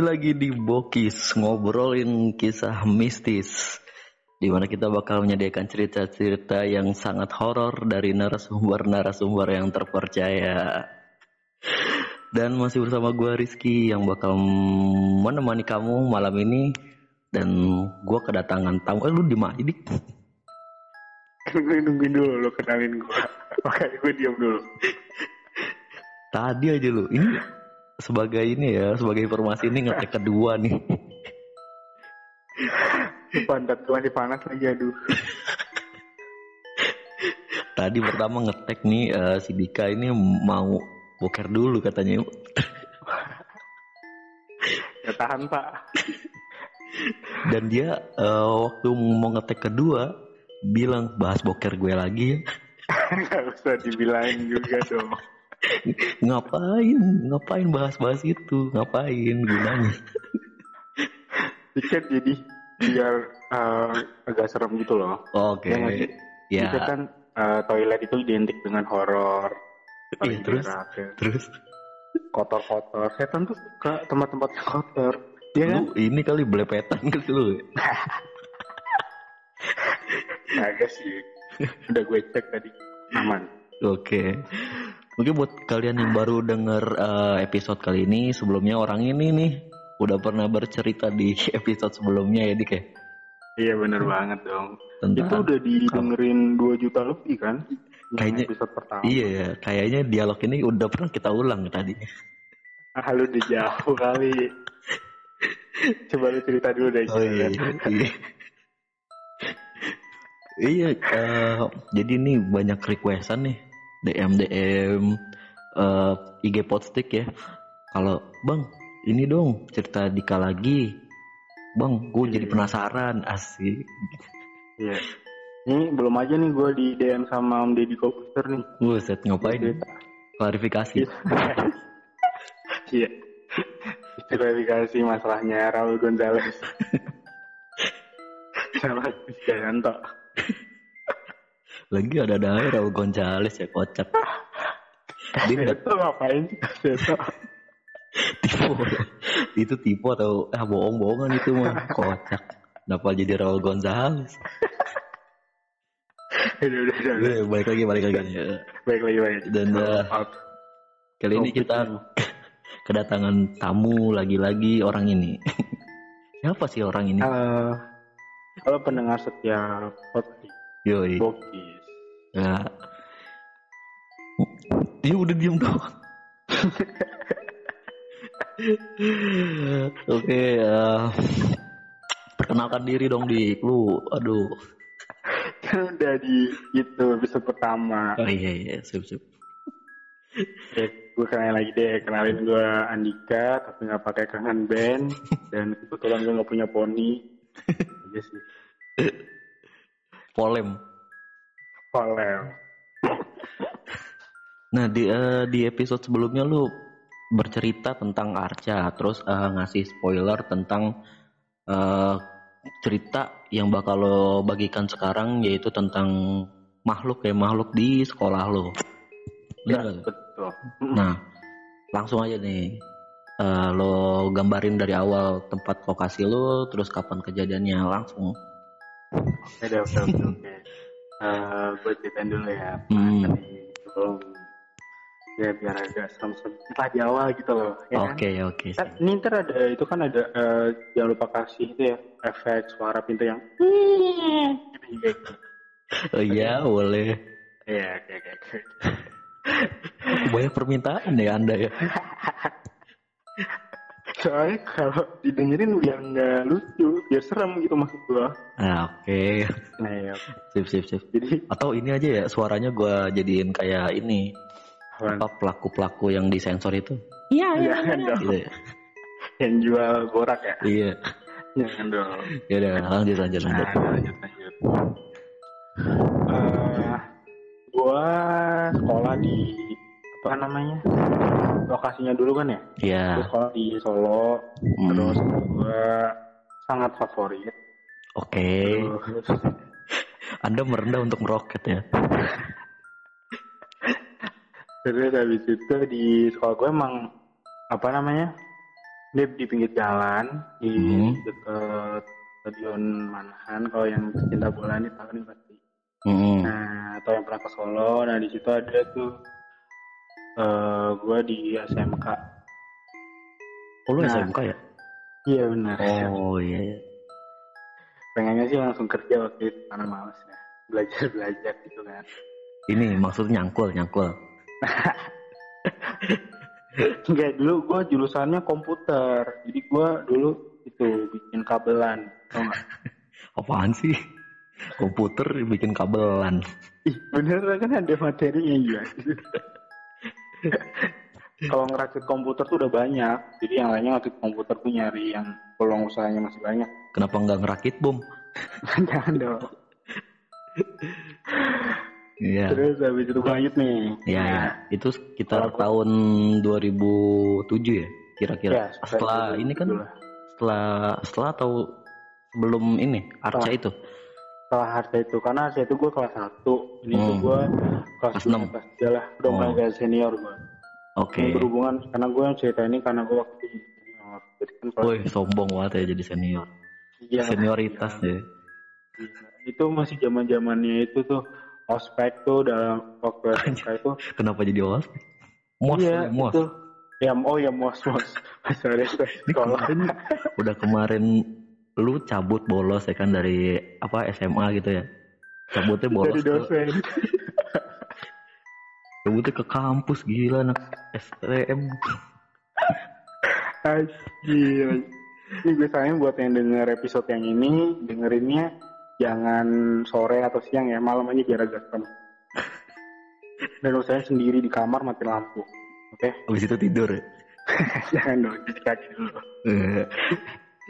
kembali lagi di Bokis ngobrolin kisah mistis di mana kita bakal menyediakan cerita-cerita yang sangat horor dari narasumber-narasumber yang terpercaya. Dan masih bersama gue Rizky yang bakal menemani kamu malam ini dan gue kedatangan tamu. Eh lu di mana gue nungguin dulu lo kenalin gue. Makanya gue diam dulu. Tadi aja lu. Ini sebagai ini ya, sebagai informasi ini ngetek kedua nih. Pantat masih panas lagi aduh. Tadi pertama ngetek nih eh, si Dika ini mau boker dulu katanya. Ya tahan pak. Dan dia eh, waktu mau ngetek kedua bilang bahas boker gue lagi ya. Gak usah dibilangin juga dong. Ngapain? Ngapain bahas-bahas itu? Ngapain gunanya? Tiket jadi biar eh, agak serem gitu loh. Oke. Ya sih? Ya. Tiket kan eh, toilet itu identik dengan horor. Iya, terus? ya. Terus kotor-kotor. Setan tuh suka tempat-tempat kotor. Iya kan? lu ini kali belepetan ke lu. Agak sih. Udah gue cek tadi aman. Oke. Mungkin buat kalian yang baru denger eh, episode kali ini, sebelumnya orang ini nih udah pernah bercerita di episode sebelumnya ya Dik ya. Iya bener banget dong. Tentang Itu udah didengerin 2 juta lebih kan? Kayaknya- episode pertama. Iya ya, kayaknya dialog ini udah pernah kita ulang tadi. Ah, lu udah jauh kali. Coba lu cerita dulu deh. Oh iya. iya. iya, eh, jadi nih banyak requestan nih DM DM eh, IG Podstick ya. Kalau Bang, ini dong cerita Dika lagi. Bang, gue jadi Iya. penasaran asik. Iya. Ini belum aja nih gue di DM sama Om Deddy Kobuster nih. Buset, ngapain? Cerita. Klarifikasi. Iya. Itu klarifikasi masalahnya Raul Gonzalez. sama Jayanto. Lagi ada ada Raul Gonzales ya kocak. Dia Itu ngapain tipu. itu tipu atau ah bohong-bohongan itu mah kocak. Kenapa jadi Raul Gonzales? udah, udah, udah, udah. Balik lagi, balik lagi. Baik lagi, baik. Dan eh, Maaf. kali ini kita kedatangan tamu lagi-lagi orang ini. Siapa sih orang ini? Halo. Halo pendengar setiap podcast Yoi. Bokis. Ya. Dia udah diem doang. Oke, eh, perkenalkan diri dong di lu. Aduh. Kan udah di itu episode pertama. Oh iya iya, sip sip. Oke, gue kenalin lagi deh. Kenalin gue Andika, tapi nggak pakai kangen band. Dan kebetulan gue nggak punya poni. Iya sih. Polem. Kolem. Nah di eh, di episode sebelumnya lu bercerita tentang Arca, terus eh, ngasih spoiler tentang eh, cerita yang bakal lo bagikan sekarang yaitu tentang makhluk ya makhluk di sekolah lo. Ya, Bener betul. Nah langsung aja nih eh, lo gambarin dari awal tempat lokasi lo, terus kapan kejadiannya langsung. Oke, oke, oke, oke. Eh, gue ceritain dulu ya. Hmm. Sebelum ya biar agak serem-serem di awal gitu loh. Ya kan? Oke oke. Kan, ini ntar ada itu kan ada eh, jangan lupa kasih itu ya efek suara pintu yang. Oh iya boleh. Iya, oke oke. Banyak permintaan ya anda ya. Soalnya kalau didengerin biar nggak lucu, biar serem gitu maksud gua. Nah, oke. Nah ya, Sip sip sip. jadi Atau ini aja ya suaranya gua jadiin kayak ini apa pelaku-pelaku yang disensor itu. jangan dong. Gitu ya. Yang jual borak ya? Iya. Jangan dong. Ya udah lanjut lanjut lanjut. Nah, lanjut lanjut. Eh, gua sekolah di apa namanya? Lokasinya dulu kan ya? Iya. Sekolah di Solo. Hmm. Terus gua sangat favorit. Oke. Terus Anda merendah untuk meroket ya. Terus habis itu di sekolah gue emang apa namanya Dia di pinggir jalan di Hmm. dekat stadion Manahan. Kalau yang cinta bola ini tahu nih pasti. Hmm. Nah, atau yang pernah ke Solo. Nah, di situ ada tuh eh gue di SMK. Oh lu Nah. SMK ya? Iya benar. Oh iya. iya. Pengennya sih langsung kerja waktu itu karena males ya. Belajar belajar gitu kan. Ini maksudnya nyangkul, nyangkul. Enggak dulu gue jurusannya komputer. Jadi gue dulu itu bikin kabelan. Apaan sih? Komputer bikin kabelan. Ih, bener kan ada materinya ya. Kalau ngerakit komputer tuh udah banyak. Jadi yang lainnya ngerakit komputer tuh nyari yang peluang usahanya masih banyak. Kenapa nggak ngerakit bom? Jangan dong. Iya. Terus habis itu lanjut nih. Ya, ya. Itu sekitar aku- tahun 2007 ya, kira-kira. ya, setelah ini kan, setelah setelah atau sebelum ini Arca itu. Setelah harga itu. Karena harga itu gue kelas 1. Ini tuh Hmm. gue kelas Kelas 6. enam. Kelas 3 lah. Udah mulai Oh. kayak senior gue. Oke. Ini berhubungan. Karena gue yang cerita ini karena gue waktu itu kan kelas Woi, sombong banget ya jadi senior. Iya, Senioritas ya. Iya. Itu masih zaman zamannya itu tuh ospek tuh dalam waktu SMK itu. Kenapa jadi owas? Mos, iya, mos. itu. Ya, oh ya mos mos. Sorry. Ini sekolah. udah kemarin lu cabut bolos ya kan dari apa SMA gitu ya. Cabutnya bolos Dari ke, dosen. cabutnya ke kampus gila anak STM. Anjir. Ini gue sayang buat yang denger episode yang ini, dengerinnya jangan sore atau siang ya, malam aja biar agak serem. Dan usahain sendiri di kamar mati lampu. Oke? Habis itu tidur ya. jangan dong, cuci kaki dulu.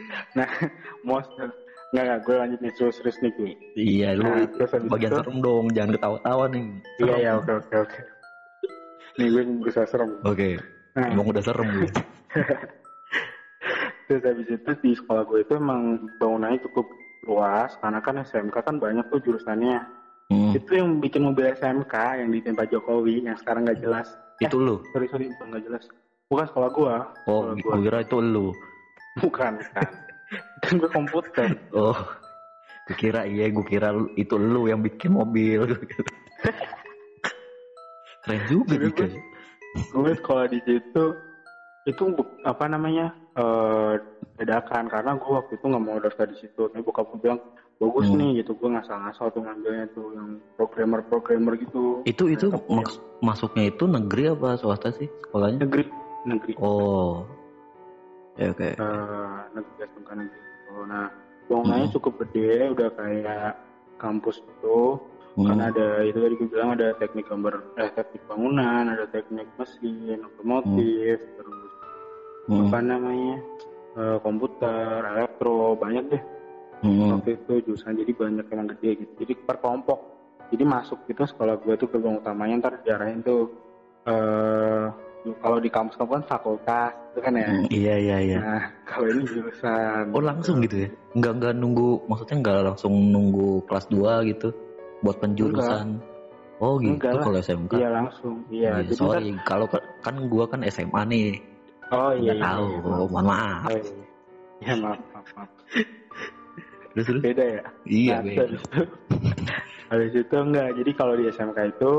Eh, Nah, mos Enggak, enggak, gue lanjut nih serius-serius nih gue. iya lu Nah, terus bagian itu- serem dong, jangan ketawa-tawa nih. Iya, Serem. ya, oke, oke, oke. Nih gue berusaha serem. Oke, Nah, emang udah serem gue. terus habis itu di sekolah gue itu emang bangunannya cukup luas, karena kan SMK kan banyak tuh jurusannya. Hmm, Itu yang bikin mobil SMK yang ditimpa Jokowi, yang sekarang nggak jelas. itu lu. Sorry, sorry, nggak jelas. Bukan sekolah gua. Oh, Sekolah gue kira itu lu. Bukan, bukan. kan gue komputer. Oh, gue kira iya, gue kira itu lu yang bikin mobil. Keren juga Jadi nih kan. gue sekolah di situ itu apa namanya eh bedakan karena gue waktu itu nggak mau daftar di situ tapi bokap gue bilang bagus Hmm. nih gitu gue ngasal-ngasal tuh ngambilnya tuh yang programmer programmer gitu Itu itu maks- masuknya itu negeri apa swasta sih sekolahnya? negeri negeri Oh, ya oke. Eh, negeri negeri gitu. nah bangunannya Hmm. cukup gede udah kayak kampus itu Hmm. karena ada itu tadi gue bilang ada teknik gambar eh teknik bangunan ada teknik mesin otomotif terus Hmm. apa namanya eh, komputer elektro banyak deh Hmm. waktu itu jurusan jadi banyak yang gede gitu jadi per kelompok jadi masuk gitu sekolah gue tuh gerbang utamanya ntar diarahin tuh eh kalau di kampus kamu kan fakultas itu kan ya Hmm, Iya iya iya. nah kalau ini jurusan Oh langsung gitu ya? Nggak nggak nunggu, maksudnya nggak langsung nunggu kelas 2 gitu buat penjurusan. Oh gitu Enggak kalau SMK. iya langsung iya Iya, ntar- sorry, kalau ke- kan gua kan SMA nih, oh iya nggak iya, tahu. iya, maaf. Mohon maaf. Oh, iya. Ya maaf, maaf, maaf. Terus terus. Beda ya? Iya, Nah, beda. Habis itu enggak. Jadi kalau di SMK itu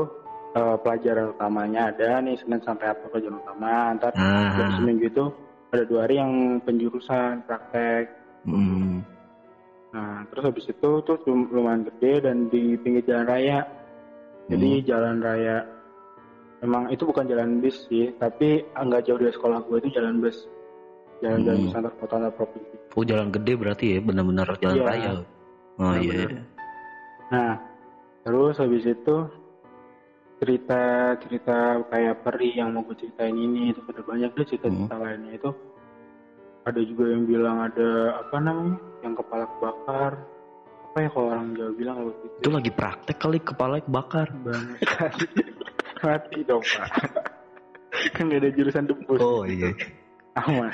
eh, pelajaran utamanya ada nih Senin sampai apa pelajaran utama. Ntar dari Ah, seminggu itu ada dua hari yang penjurusan praktek. hmm. Nah terus habis itu tuh lum- lumayan gede dan di pinggir jalan raya. Jadi Hmm. jalan raya emang itu bukan jalan bis sih, tapi nggak jauh dari sekolah gue itu jalan bus. Jalan-jalan Hmm. bus antar kota antar provinsi. Oh jalan gede berarti ya, benar-benar jalan Iya. raya. Oh iya. Iya. Nah, terus habis itu cerita-cerita kayak peri yang mau gue ceritain ini itu ada banyak deh cerita-cerita Hmm. lainnya itu ada juga yang bilang ada apa namanya yang kepala kebakar apa ya kalau orang Jawa bilang kalau gitu Itu lagi praktek kali kepala kebakar. sekali mati dong pak kan gak ada jurusan debus Oh iya. aman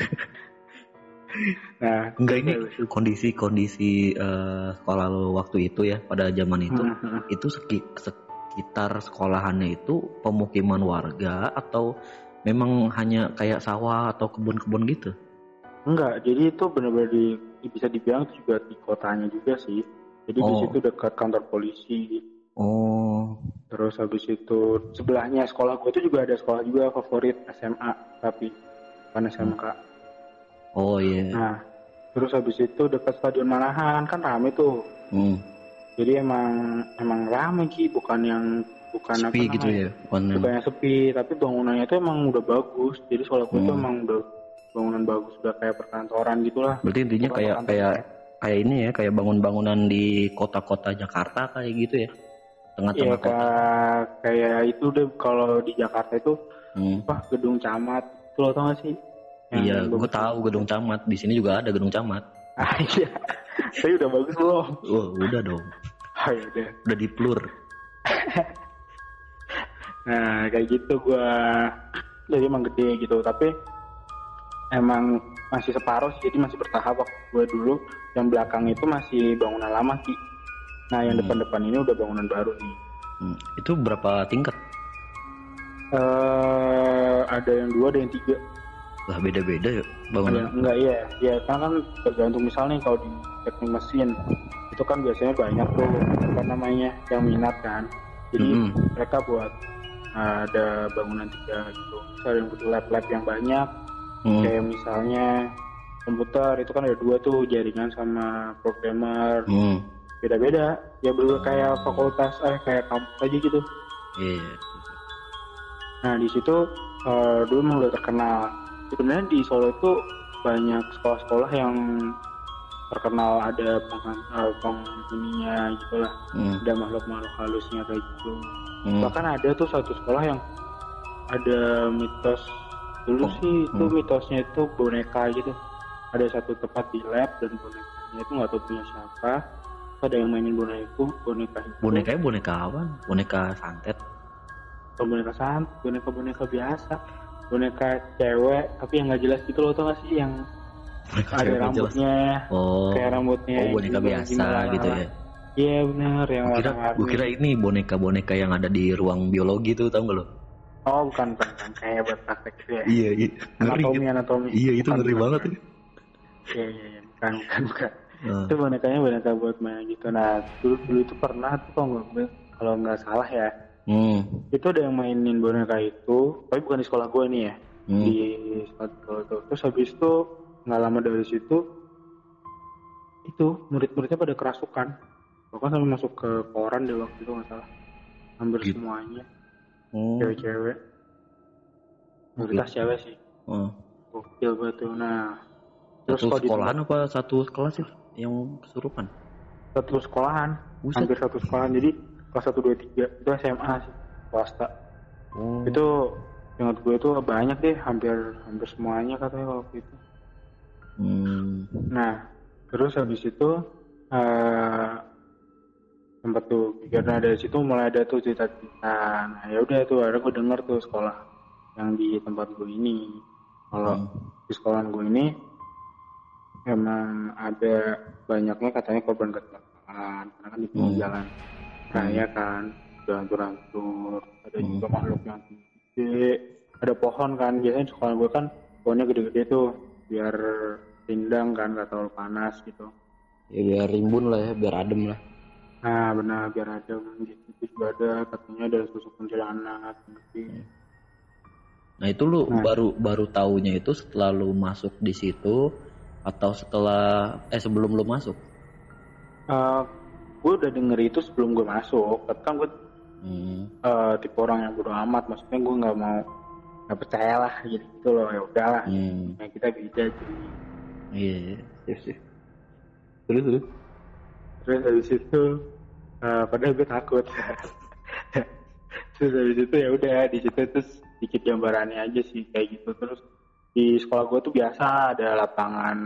nah Enggak ini habis itu- kondisi-kondisi eh, sekolah lo waktu itu ya pada zaman itu Hmm, hmm. itu seki- sekitar sekolahannya itu pemukiman warga atau memang hanya kayak sawah atau kebun-kebun gitu? Enggak, jadi itu benar-benar di bisa dibilang itu juga di kotanya juga sih. Jadi di Oh. situ dekat kantor polisi. Oh. Terus habis itu sebelahnya sekolah gue tuh juga ada sekolah juga favorit SMA tapi bukan SMK. Oh iya. Nah, terus habis itu dekat Stadion Manahan kan rame tuh. Hmm. Jadi emang emang rame Ki, bukan yang bukan apa Sepi gitu namanya, ya. Bukan yang- Bukan yang sepi, tapi bangunannya itu emang udah bagus. Jadi sekolah gue tuh Hmm. emang udah bangunan bagus, udah kayak perkantoran gitulah. Berarti intinya Bukan kayak kayak kayak ini ya, kayak bangun-bangunan di kota-kota Jakarta kayak gitu ya. Tengah-tengah kota. kayak kayak itu deh kalau di Jakarta itu Hmm. apa gedung camat itu lo tau gak sih? Yang Iya, gue tahu gedung camat. Di sini juga ada gedung camat. Ah iya, tapi udah bagus belum? Oh, udah dong. Ah ya udah. Udah di plur. Nah kayak gitu gua jadi emang gede gitu tapi emang masih separuh sih jadi masih bertahap waktu gue dulu yang belakang itu masih bangunan lama sih nah yang Hmm. depan-depan ini udah bangunan baru nih Hmm. Itu berapa tingkat? eh ada yang dua ada yang tiga Lah beda-beda ya bangunan. yang enggak iya ya karena kan tergantung misalnya kalau di teknik mesin itu kan biasanya banyak tuh apa namanya yang minat kan jadi Mm-mm. mereka buat uh, ada bangunan tiga gitu yang butuh lab-lab yang banyak Hmm. kayak misalnya komputer itu kan ada dua tuh jaringan sama programmer Hmm. beda-beda ya bener kayak fakultas eh kayak kampus aja gitu Iya. nah di situ eh, dulu udah terkenal sebenarnya di Solo itu banyak sekolah-sekolah yang terkenal ada peng, eh, penghuninya gitu lah Hmm. ada makhluk-makhluk halusnya kayak gitu Hmm. bahkan ada tuh satu sekolah yang ada mitos dulu Oh, sih itu hmm. mitosnya itu boneka gitu ada satu tempat di lab dan bonekanya itu nggak tahu punya siapa ada yang mainin boneka itu boneka itu Bonekanya boneka apa? Boneka santet. bukan boneka sant boneka boneka biasa boneka cewek tapi yang nggak jelas gitu loh tau gak sih yang Boneka jelas. rambutnya Oh. kayak rambutnya Oh boneka biasa gimana gitu ya. iya benar yang kira, kira ini boneka-boneka yang ada di ruang biologi tuh tau gak lo? oh bukan bukan, bukan. kayak buat praktek gitu ya Iya, iya. Ngeri. anatomi anatomi Iya, itu Bukan, ngeri bukan, banget ya. Iya iya iya bukan bukan bukan. Nah, Itu bonekanya boneka buat main gitu. Nah dulu dulu itu pernah tuh kalau nggak kalau nggak salah ya Hmm. itu ada yang mainin boneka itu tapi bukan di sekolah gue nih ya Hmm. di tuh. Terus habis itu nggak lama dari situ itu murid-muridnya pada kerasukan. Bahkan sampai masuk ke koran deh waktu itu nggak salah. Hampir Gitu. semuanya. Oh. cewek-cewek. Mayoritas cewek sih. Oh. gokil tuh. Nah terus Satu sekolahan apa satu kelas sih yang kesurupan? satu sekolahan. Buset. hampir satu sekolahan. Jadi kelas satu dua tiga. Itu SMA sih swasta Oh. itu ingat gue tuh banyak deh. Hampir hampir semuanya katanya waktu itu Hmm. nah terus habis itu eh sempat tuh karena dari situ mulai ada tuh cerita-cerita nah ya udah tuh akhirnya gue denger tuh sekolah yang di tempat gue ini kalau Hmm. di sekolah gue ini emang ada banyaknya katanya korban kecelakaan karena kan di pinggir Hmm. jalan raya kan udah hancur-hancur ada Hmm. juga makhluk yang gede ada pohon kan biasanya di sekolah gue kan pohonnya gede-gede tuh biar rindang kan gak terlalu panas gitu Ya biar rimbun lah ya, biar adem lah. nah benar biar ada gitu Terus juga ada katanya ada sosok kuntilanak gitu. Nah itu lu Nah. baru baru taunya itu setelah lu masuk di situ atau setelah eh sebelum lu masuk? Eh, gue udah denger itu sebelum gue masuk tapi kan gue Hmm. eh, tipe orang yang bodo amat maksudnya gue nggak mau nggak percaya lah gitu, gitu loh ya udahlah Hmm. nah, kita beda jadi Iya, iya. Sip, sip. Terus terus. terus habis itu eh, padahal gue takut terus habis itu ya udah di situ terus sedikit gambarannya aja sih kayak gitu terus di sekolah gue tuh biasa ada lapangan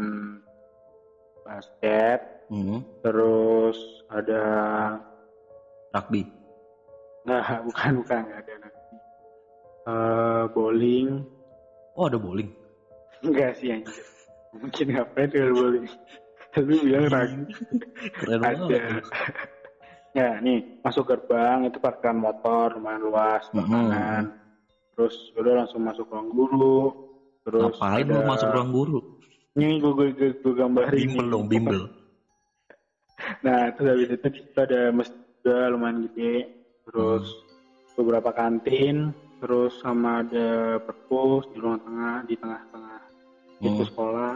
basket Hmm. terus ada Rugby. nggak bukan bukan nggak ada nanti Eh, bowling Oh ada bowling. enggak sih anjir mungkin ngapain tuh bowling lu bilang Keren ada. ya nih masuk gerbang itu parkiran motor lumayan luas Mm-mm. makanan. Terus udah langsung masuk ruang guru. Terus Ngapain lu ada- masuk ruang guru? ini gue gue gue, gue gambarin Bimbel dong, bimbel. Nah, terus habis itu situ ada masjid juga lumayan gede. Terus beberapa kantin, terus sama ada perpus di ruang tengah, di tengah-tengah itu Hmm. sekolah.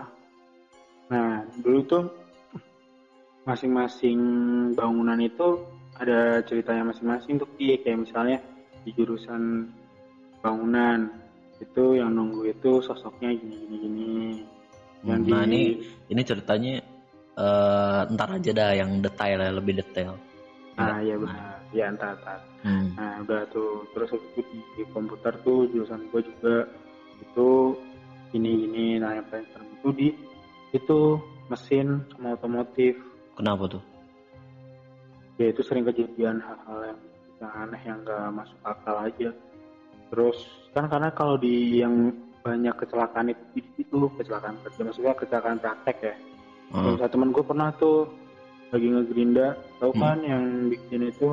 Nah, dulu tuh masing-masing bangunan itu ada ceritanya masing-masing tuh kayak misalnya di jurusan bangunan itu yang nunggu itu sosoknya gini-gini gini. Yang Nah, di- ini ini ceritanya eh, ntar aja dah yang detail ya, lebih detail. Nah, iya benar. Ya, entar, entar. Hmm. Nah udah tuh terus di, di komputer tuh jurusan gue juga itu ini ini nah yang paling serem itu di itu mesin sama otomotif Kenapa tuh? ya itu sering kejadian hal-hal yang, yang aneh yang gak masuk akal aja terus kan karena kalau di yang banyak kecelakaan itu di situ kecelakaan kerja maksudnya kecelakaan praktek ya Hmm. Salah temen gue pernah tuh lagi ngegerinda, tau Hmm. kan yang bikin itu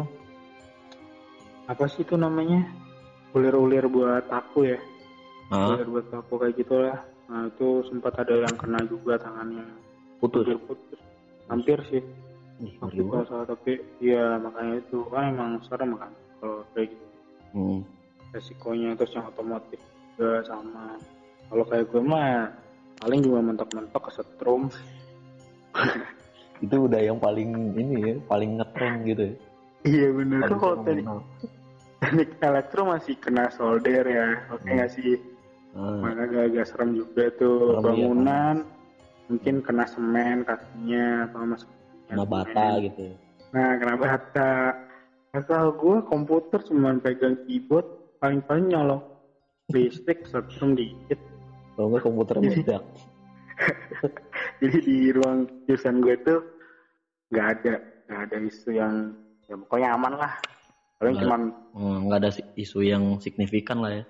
apa sih itu namanya ulir-ulir buat taku ya, Ah, ulir buat taku kayak gitulah. Nah itu sempat ada yang kena juga tangannya, putus. hampir putus, hampir sih. Ih, kalau salah tapi ya makanya itu kan emang serem kan kalau kayak gitu Hmm. resikonya terus yang otomotif juga sama. Kalau kayak gue mah paling juga mentok-mentok kesetrum Itu udah yang paling ini ya, paling ngetren gitu ya. Iya bener tuh kalau teknik, elektro masih kena solder ya oke Hmm. nggak sih Mana agak-agak serem juga tuh Serem, iya, bangunan mungkin kena semen kakinya apa mas kena bata gitu. ya. nah kena bata asal gue komputer cuma pegang keyboard paling-paling nyolok listrik setrum dikit Kalau nggak komputer meledak. jadi di ruang jurusan gue tuh nggak ada nggak ada isu yang ya pokoknya aman lah paling Hmm, nggak ada isu yang signifikan lah ya.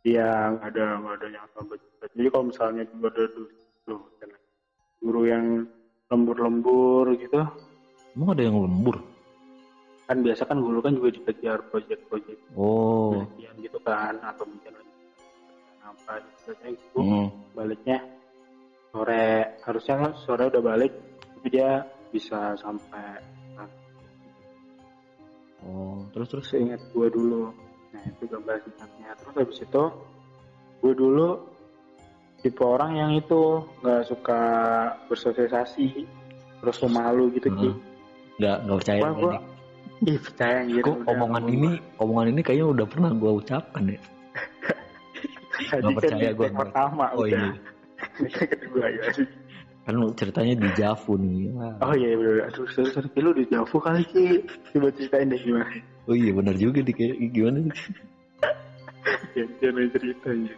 Iya, nggak ada nggak ada yang sampai Jadi kalau misalnya dulu ada guru yang lembur-lembur gitu, Emang ada yang lembur? kan biasa kan guru kan juga dikejar proyek-proyek Oh. penelitian gitu kan, atau mungkin apa biasanya gitu. Hmm. Baliknya sore, harusnya kan sore udah balik, tapi dia bisa sampai Oh, terus terus. seingat gue dulu. Nah itu gambar singkatnya. Terus habis itu gue dulu tipe orang yang itu nggak suka bersosialisasi, terus pemalu gitu. Hmm. Nggak nggak percaya. Gua, gua, ih percaya gitu. Kok omongan ini, omongan ini kayaknya udah pernah gua ucapkan ya. Nggak kan percaya tag pertama. Oh udah. iya. Ini yang kedua ya sih. Kan ceritanya di Javu nih. Wah. Oh iya bener. Aduh sorry sorry Ki, lu di Javu kali Ki. Coba ceritain deh gimana. Oh iya benar juga nih kayak gimana? Ya, jangan ceritanya.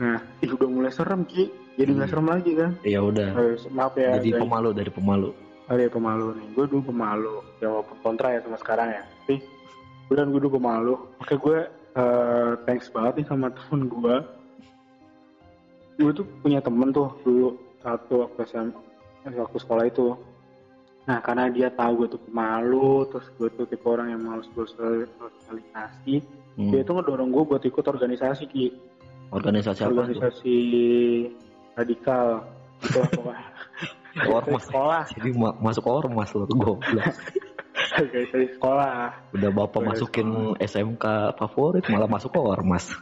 Nah, ih udah mulai serem Ki. Jadi nggak Hmm. serem lagi kan. Ya udah. Eh, maaf ya. Guys. pemalu, dari pemalu. Oh iya pemalu nih, gue dulu pemalu ya walaupun kontra ya sama sekarang ya tapi gue dan gue dulu pemalu makanya gue eh, thanks banget nih sama temen gue gue tuh punya temen tuh dulu satu waktu SMA eh, waktu sekolah itu nah karena dia tahu gue tuh pemalu terus gue tuh tipe orang yang malas bersosialisasi Hmm. dia tuh ngedorong gue buat ikut organisasi ki Organisasi apa tuh? organisasi radikal gitu lah pokoknya Ormas. sekolah Jadi ma- masuk ormas lo goblok. organisasi sekolah Udah bapak Organisasi masukin SMK favorit malah masuk ormas.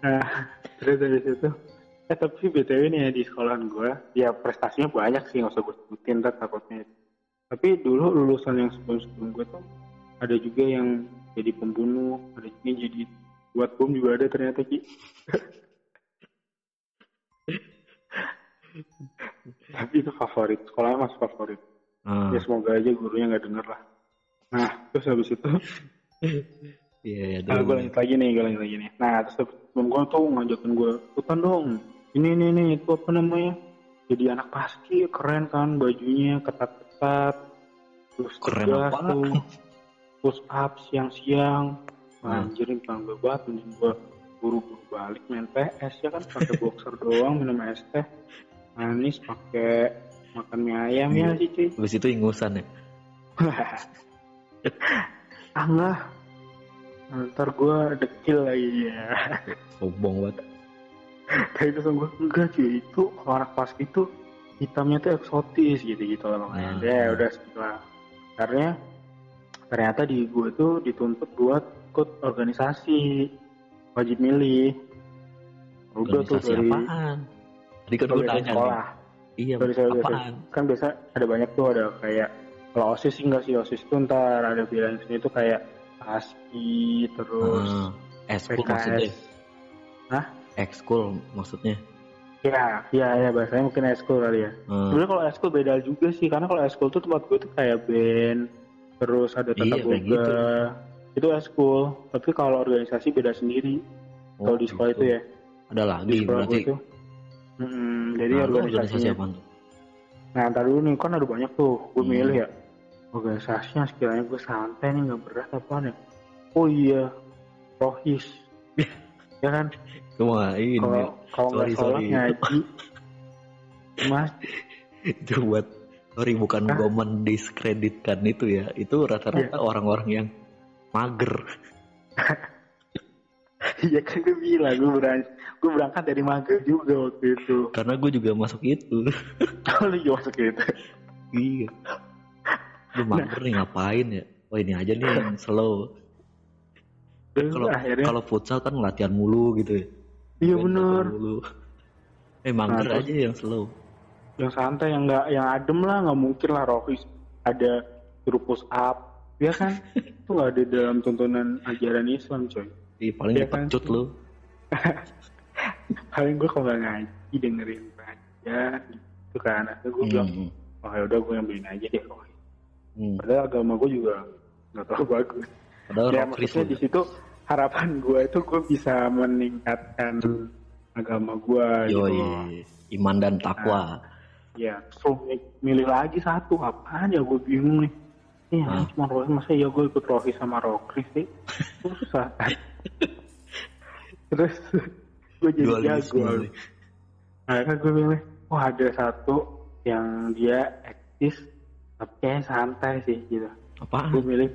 Nah, terus dari situ, eh tapi btw nih ya di sekolahan gue, ya prestasinya banyak sih nggak usah gue sebutin ntar takutnya. Tapi dulu lulusan yang sebelum-sebelum gue tuh ada juga yang jadi pembunuh, ada juga yang jadi buat bom juga ada ternyata ki. tapi itu favorit, sekolahnya masih favorit. Ah, Ya semoga aja gurunya nggak denger lah. Nah, terus habis itu Iya, iya. Nah, gue lanjut lagi nih, gue lanjut lagi nih. Nah, terus temen gue tuh ngajakin gue, ikutan dong. Ini, ini, ini, itu apa namanya? Jadi anak paski, keren kan bajunya, ketat-ketat. Terus Keren apa? tuh. Push up siang-siang. Hmm. Anjir, ini bangga banget. Mending gue buru-buru balik main PS ya kan, pakai boxer doang, minum es teh. Manis, pakai makan mie ayam ya Iya. sih, cuy. Habis itu ingusan ya. ah. Ntar gue dekil lagi ya. Sombong banget. Tapi terus gue enggak cuy itu kalau anak pas itu hitamnya tuh eksotis gitu gitu lah makanya Ah. ya udah setelah karena ternyata di gue tuh dituntut buat ikut organisasi wajib milih udah tuh dari apaan? Tadi kan gue nih. sekolah Iya, Sorry, sorry, sorry. apaan? kan biasa ada banyak tuh ada kayak kalau osis sih enggak sih osis tuh ntar ada bilangannya itu kayak aski terus maksudnya. PKS Hah? Ekskul maksudnya. ya ya ya bahasanya mungkin eskul kali ya Hmm. sebenarnya kalau eskul beda juga sih karena kalau eskul tuh tempat gue tuh kayak band terus ada tata Iya, boga gitu. itu eskul tapi kalau organisasi beda sendiri kalau di sekolah itu ya Ada di lagi sekolah berarti. gue tuh Mm-mm, jadi Nah, organisasi apa tuh? Nah, ntar dulu nih, kan ada banyak tuh. Gue Hmm. milih ya. Organisasinya sekiranya gue santai nih, nggak berat apaan ya. Oh iya, rohis. Ya kan? Ini Kalau kalau nggak sholat ngaji. Mas, itu buat sorry bukan Hah? gue mendiskreditkan itu ya. Itu rata-rata Iya. orang-orang yang mager. iya kan gue bilang, gue berangkat, gue berangkat dari mager juga waktu itu. Karena gue juga masuk itu. Kalau lu juga masuk gitu. iya. Lu mager nih ngapain ya? Oh ini aja nih yang slow. Terus Kalau akhirnya, kalau futsal kan latihan mulu gitu ya. iya Kan bener. Mulu. Eh mager Nah, aja yang slow. Yang santai, yang nggak, yang adem lah, nggak mungkin lah rohis. Ada suruh push up. Ya kan? itu nggak ada dalam tuntunan ajaran Islam coy. Ih, paling Iya kan? dipecut lu. paling gue kalau nggak ngaji dengerin aja gitu kan akhirnya gue bilang Hmm. oh ya udah gue ambilin aja deh oh. Hmm. padahal agama gue juga nggak terlalu bagus Padahal ya maksudnya di situ harapan gue itu gue bisa meningkatkan agama gue gitu iman dan takwa. ya so milih lagi satu. Apaan ya gue bingung nih. Nih, Hah? cuma rohis masa ya gue ikut rohis sama rokris sih? Susah. Terus gue jadi jago. akhirnya gue bilang wah ada satu yang dia eksis tapi santai sih gitu. Gue Apaan? milih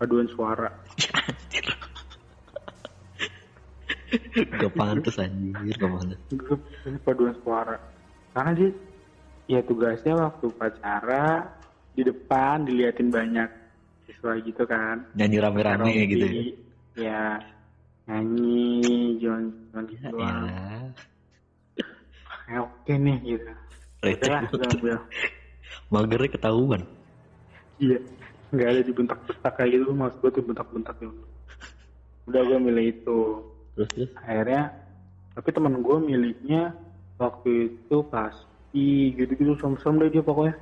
paduan suara. Gak pantas anjir gue pilih paduan suara. Karena dia ya tugasnya waktu upacara di depan diliatin banyak siswa gitu kan. Nyanyi rame-rame Karaoke, gitu ya. ya. Nyanyi jangan jangan gitu Ya, ya, oke nih gitu. Receh udah ambil. Magernya ketahuan. iya nggak ada dibentak-bentak kayak gitu mas gue tuh bentak-bentak gitu. Udah gue milih itu. Terus terus. akhirnya tapi teman gue miliknya waktu itu pasti gitu-gitu serem-serem deh dia pokoknya.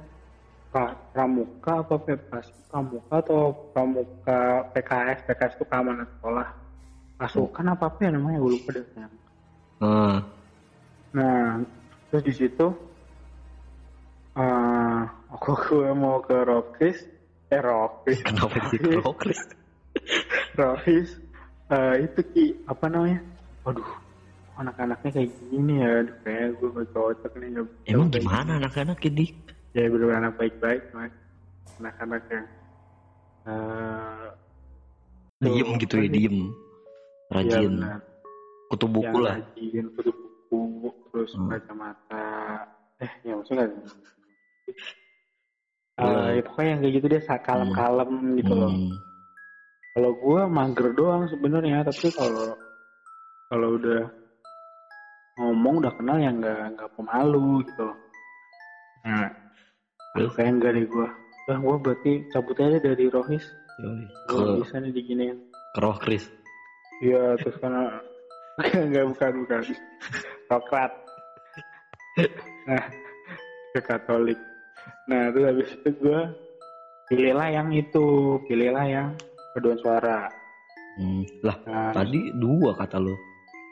Pra- pramuka apa P- pasti pramuka atau pramuka PKS PKS itu keamanan sekolah. Pasukan apa apa ya namanya? Gue lupa deh Nah, nah terus di situ eh aku gue mau ke Rokis eh kenapa sih rock Chris? Rohis eh, itu ki apa namanya waduh anak-anaknya kayak gini ya Aduh, kayak gue gak cocok nih bisa Emang gimana anak-anak ini? ya bener anak baik-baik mas anak-anak yang eh Diem gitu ya, diem. ya Rajin. benar. Kutu buku yang lah. rajin tutup buku terus Hmm. baca mata eh ya maksudnya Eh, ya pokoknya yang kayak gitu deh kalem-kalem gitu loh Hmm. Kalau gue mager doang sebenarnya, tapi kalau kalau udah ngomong udah kenal ya nggak nggak pemalu gitu loh. Nah, Terus? kayak enggak deh gue. Nah, gue berarti cabut aja dari Rohis. Gue bisa nih diginiin. ke rock Chris. Iya, terus karena nggak bukan bukan. Sokrat. nah, ke Katolik. Nah, terus habis itu gue pilihlah yang itu, pilihlah yang paduan suara. Hmm. Lah, Nah, tadi dua kata lo.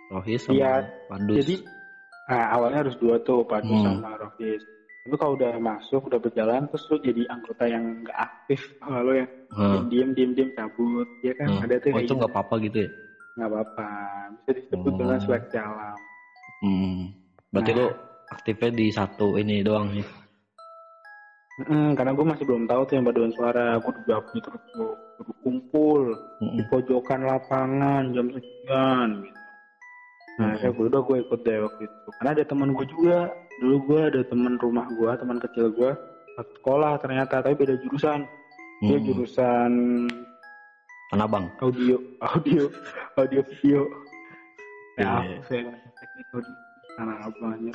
Rohis sama Iya, Pandus. Jadi nah, awalnya harus dua tuh Padu Hmm. sama Rokis. Tapi kalau udah masuk, udah berjalan, terus lu jadi anggota yang nggak aktif, lo yang Hmm. diem diem diem cabut, ya kan? Hmm. Ada tuh Oh, itu gitu. nggak apa-apa gitu ya? nggak apa-apa, bisa disebut Oh. dengan seleksi alam. Hmm. Berarti Nah. lo aktifnya di satu ini doang nih. Mm, karena gue masih belum tahu tuh yang paduan suara, gue udah punya terus kumpul di Mm-mm. pojokan lapangan jam sekian, gitu. Nah, Hmm. saya gue udah gue ikut deh waktu itu. Karena ada teman gue juga. Dulu gue ada teman rumah gue, teman kecil gue. Sekolah ternyata, tapi beda jurusan. Dia Hmm. jurusan Tanah Bang. audio, audio, audio video. Ya, Iya. saya nggak teknik audio. Karena abangnya.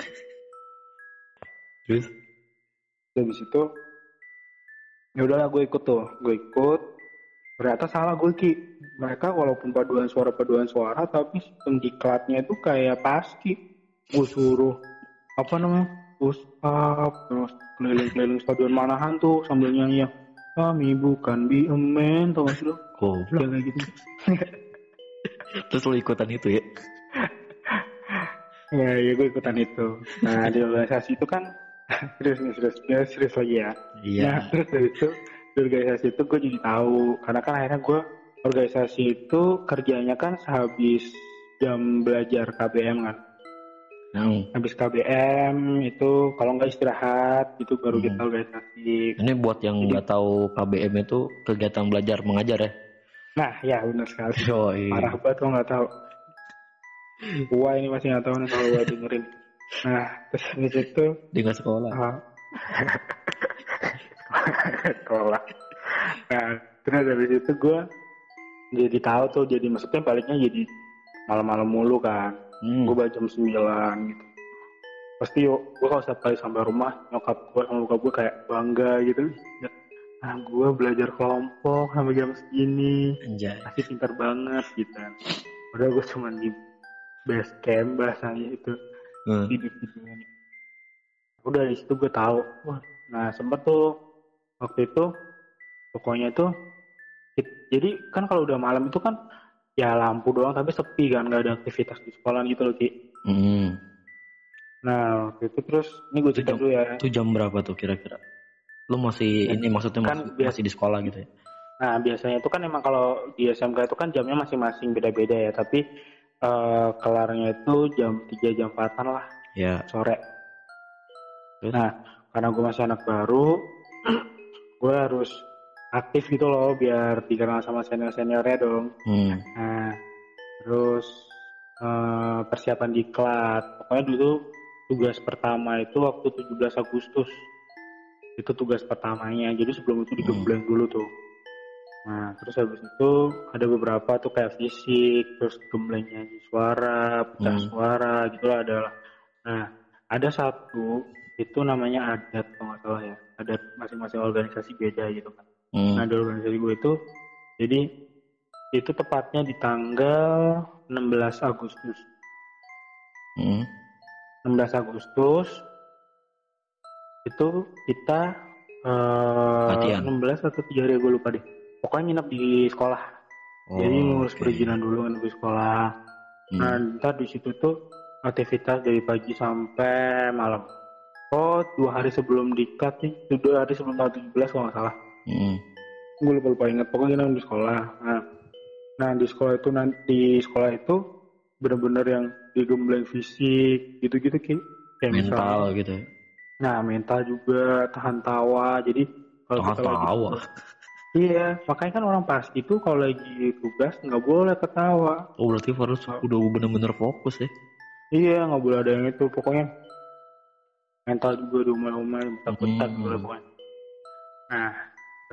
Terus? Habis itu, ya udahlah gue ikut tuh. Gue ikut. Ternyata salah gue ki. Mereka walaupun paduan suara paduan suara, tapi pendiklatnya itu kayak pasti. Gue suruh apa namanya? Push up, terus keliling-keliling stadion Manahan tuh sambil nyanyi yang kami bukan be a man, tau gak sih lo? Kayak gitu. Terus lu ikutan itu ya? Ya, ya gue ikutan itu. Nah, di organisasi itu kan serius nih, serius, ya, serius lagi ya. Iya. Nah, terus dari itu di organisasi itu gue jadi tahu karena kan akhirnya gue organisasi itu kerjanya kan sehabis jam belajar KBM kan. Hmm. Habis KBM itu kalau nggak istirahat itu baru Hmm. kita organisasi. Ini buat yang nggak tahu KBM itu kegiatan belajar mengajar ya? Nah, ya benar sekali. Yoi. Parah banget lo nggak tahu. Gua ini masih nggak tahu nih kalau gua dengerin. Nah, terus di situ Di nggak sekolah. ah, sekolah. Nah, terus dari situ gue jadi tahu tuh jadi maksudnya baliknya jadi malam-malam mulu kan. Hmm. Gue balik jam 9 gitu. Pasti gue kalau setiap kali sampai rumah nyokap gue sama bokap gue kayak bangga gitu. Nah, gue belajar kelompok sampai jam segini. Anjay. Pasti pintar banget gitu. Padahal gue cuma di base camp bahasanya itu Hmm. di videonya udah dari situ gue tahu wah nah sempet tuh waktu itu pokoknya tuh it- jadi kan kalau udah malam itu kan ya lampu doang tapi sepi kan nggak ada aktivitas di sekolah gitu loh Ki Hmm. nah waktu itu terus ini gue cerita Itu dulu ya Itu jam berapa tuh kira-kira? Lu masih Ya, ini maksudnya kan masih, biasa- masih di sekolah gitu ya? nah biasanya itu kan emang kalau di SMK itu kan jamnya masing-masing beda-beda ya tapi eh, kelarnya itu jam 3 jam 4 lah Ya. sore. Terus? Nah, karena gue masih anak baru, gue harus aktif gitu loh biar dikenal sama senior-seniornya dong. Hmm. Nah, terus eh, persiapan diklat. Pokoknya dulu tugas pertama itu waktu 17 Agustus. Itu tugas pertamanya. Jadi sebelum itu digembleng dulu tuh. Nah, terus habis itu ada beberapa tuh kayak fisik, terus gembleng nyanyi suara, pecah Hmm. suara, gitu lah ada lah. Nah, ada satu itu namanya adat kalau nggak salah ya. Adat masing-masing organisasi beda gitu kan. Hmm. Nah, di organisasi gue itu, jadi itu tepatnya di tanggal 16 Agustus. Hmm. 16 Agustus itu kita eh, Latihan. 16 atau 3 hari gue lupa deh. Pokoknya nginep di sekolah. Jadi Oh, ngurus oke. perizinan dulu nginep di sekolah. Hmm. Nah, ntar di situ tuh aktivitas dari pagi sampai malam. Oh, dua hari sebelum diklat nih, dua hari sebelum tanggal 17 kalau nggak salah. Hmm. Gue lupa lupa ingat. Pokoknya kita di sekolah. Nah, nah di sekolah itu nanti di sekolah itu bener-bener yang digembleng fisik gitu-gitu ki. Kayak misalnya- Mental gitu. ya. Nah, mental juga tahan tawa. Jadi kalau Tahan kita lagi tawa. Iya, makanya kan orang pas itu kalau lagi tugas nggak boleh ketawa. Oh berarti harus udah bener-bener fokus ya? Iya, nggak boleh ada yang itu. Pokoknya mental juga diumel-umel, bentak-bentak Hmm. lah pokoknya. Nah,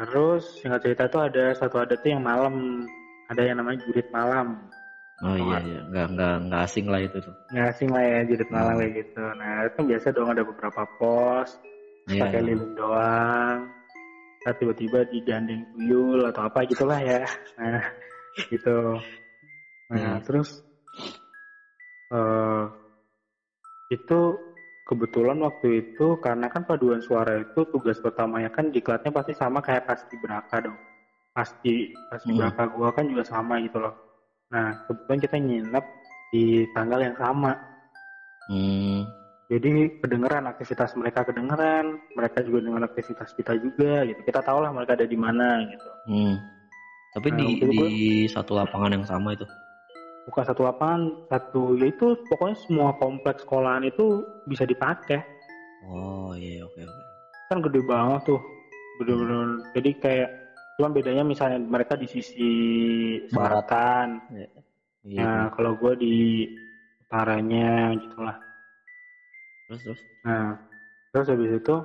terus singkat cerita tuh ada satu adat tuh yang malam. Ada yang namanya jurit malam. Oh iya iya, nggak nggak nggak asing lah itu tuh. Nggak asing lah ya jurit malam Hmm. kayak gitu. Nah, itu kan biasa dong ada beberapa pos. Iya. pakai lilin doang. Tiba-tiba digandeng tuyul atau apa gitulah ya. Nah, gitu. Nah, Hmm. terus eh itu kebetulan waktu itu karena kan paduan suara itu tugas pertamanya kan diklatnya pasti sama kayak pas di Braka dong. Pasti pas di Hmm. Braka gua kan juga sama gitu loh. Nah, kebetulan kita nginep di tanggal yang sama. Hmm. Jadi kedengeran aktivitas mereka kedengeran, mereka juga dengan aktivitas kita juga gitu. Kita tahu lah mereka ada di mana gitu. Hmm. Tapi Nah, di di satu lapangan yang sama itu. Bukan satu lapangan, satu ya itu pokoknya semua kompleks sekolahan itu bisa dipakai. Oh iya oke oke. Kan gede banget tuh. Bener-bener. Jadi kayak cuma bedanya misalnya mereka di sisi selatan. Iya. Nah, kalau gue di taranya gitulah terus terus nah terus habis itu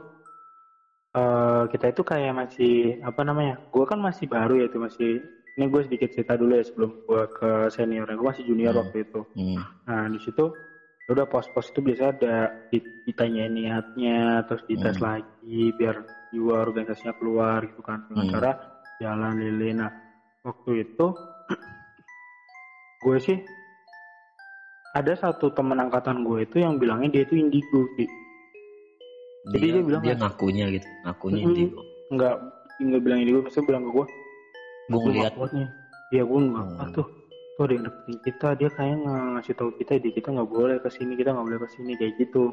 eh kita itu kayak masih apa namanya gue kan masih baru ya itu masih ini gue sedikit cerita dulu ya sebelum gue ke senior gue masih junior Hmm. waktu itu hmm. nah di situ udah pos-pos itu biasa ada di- ditanyain niatnya terus dites Hmm. lagi biar jiwa organisasinya keluar gitu kan dengan Hmm. cara jalan lilin nah waktu itu gue sih ada satu teman angkatan gue itu yang bilangnya dia itu indigo Ki. Jadi dia bilang dia kan- ngakunya gitu ngakunya Mm-mm. indigo nggak nggak bilang indigo maksudnya bilang ke gue gue ngeliat iya gue nggak Hmm. tuh tuh ada yang deketin kita dia kayak ngasih tahu kita di kita nggak boleh ke sini kita nggak boleh ke sini kayak gitu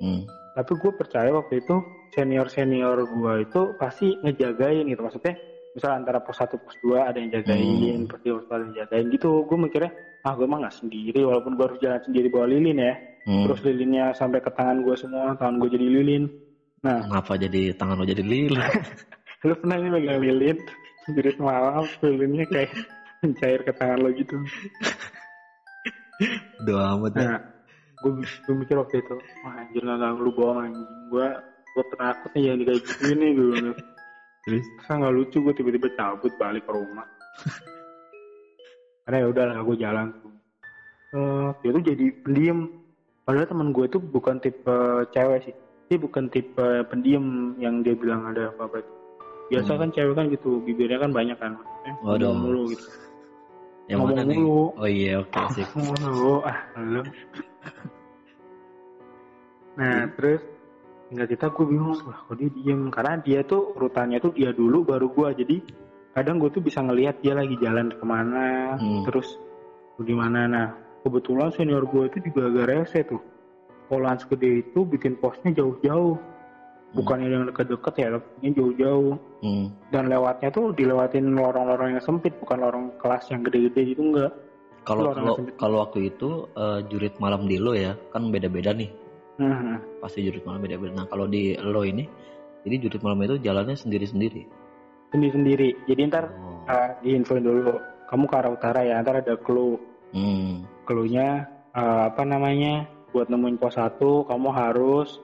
hmm. tapi gue percaya waktu itu senior senior gue itu pasti ngejagain gitu maksudnya misal antara pos 1 pos 2 ada yang jagain Hmm. pos 3 pos 4 ada yang jagain gitu gue mikirnya ah gue mah nggak sendiri walaupun gue harus jalan sendiri bawa lilin ya Hmm. terus lilinnya sampai ke tangan gue semua tangan gue jadi lilin nah kenapa jadi tangan lo jadi lilin lu pernah nih megang lilin jadi malam lilinnya kayak mencair ke tangan lo gitu doa amat ya. nah gue gue mikir waktu itu wah anjir lu bohong anjing gue gue penakut nih yang kayak gini nih gue. Terus Masa nggak lucu gue tiba-tiba cabut balik ke rumah. Karena ya udahlah gue jalan tuh. Eh, dia tuh jadi pendiam. Padahal teman gue itu bukan tipe cewek sih. Dia bukan tipe pendiam yang dia bilang ada apa-apa itu. Biasa Hmm. kan cewek kan gitu, bibirnya kan banyak kan. Maksudnya Waduh. mulu gitu. yang ngomong mana nih mulu. oh iya oke sih Ngomong mulu. Ah, lu. Nah, terus tinggal kita gue bingung. Wah kok dia diem? Karena dia tuh urutannya tuh dia dulu baru gue. Jadi kadang gue tuh bisa ngelihat dia lagi jalan ke mana Hmm. terus di mana nah kebetulan senior gue itu juga agak rese tuh. Sekolahan segede itu bikin posnya jauh-jauh. Bukannya yang deket-deket ya tapi jauh-jauh. Hmm. dan lewatnya tuh dilewatin lorong-lorong yang sempit bukan lorong kelas yang gede-gede itu enggak kalau kalau kalau waktu itu eh, jurit malam di lo ya kan beda-beda nih Hmm. pasti jurit malam beda-beda. Nah kalau di lo ini jadi jurit malam itu jalannya sendiri-sendiri? Sendiri-sendiri. Jadi ntar oh. uh, diinfoin dulu. Kamu ke arah utara ya ntar ada clue. Hmm. clue-nya uh, apa namanya? Buat nemuin pos satu kamu harus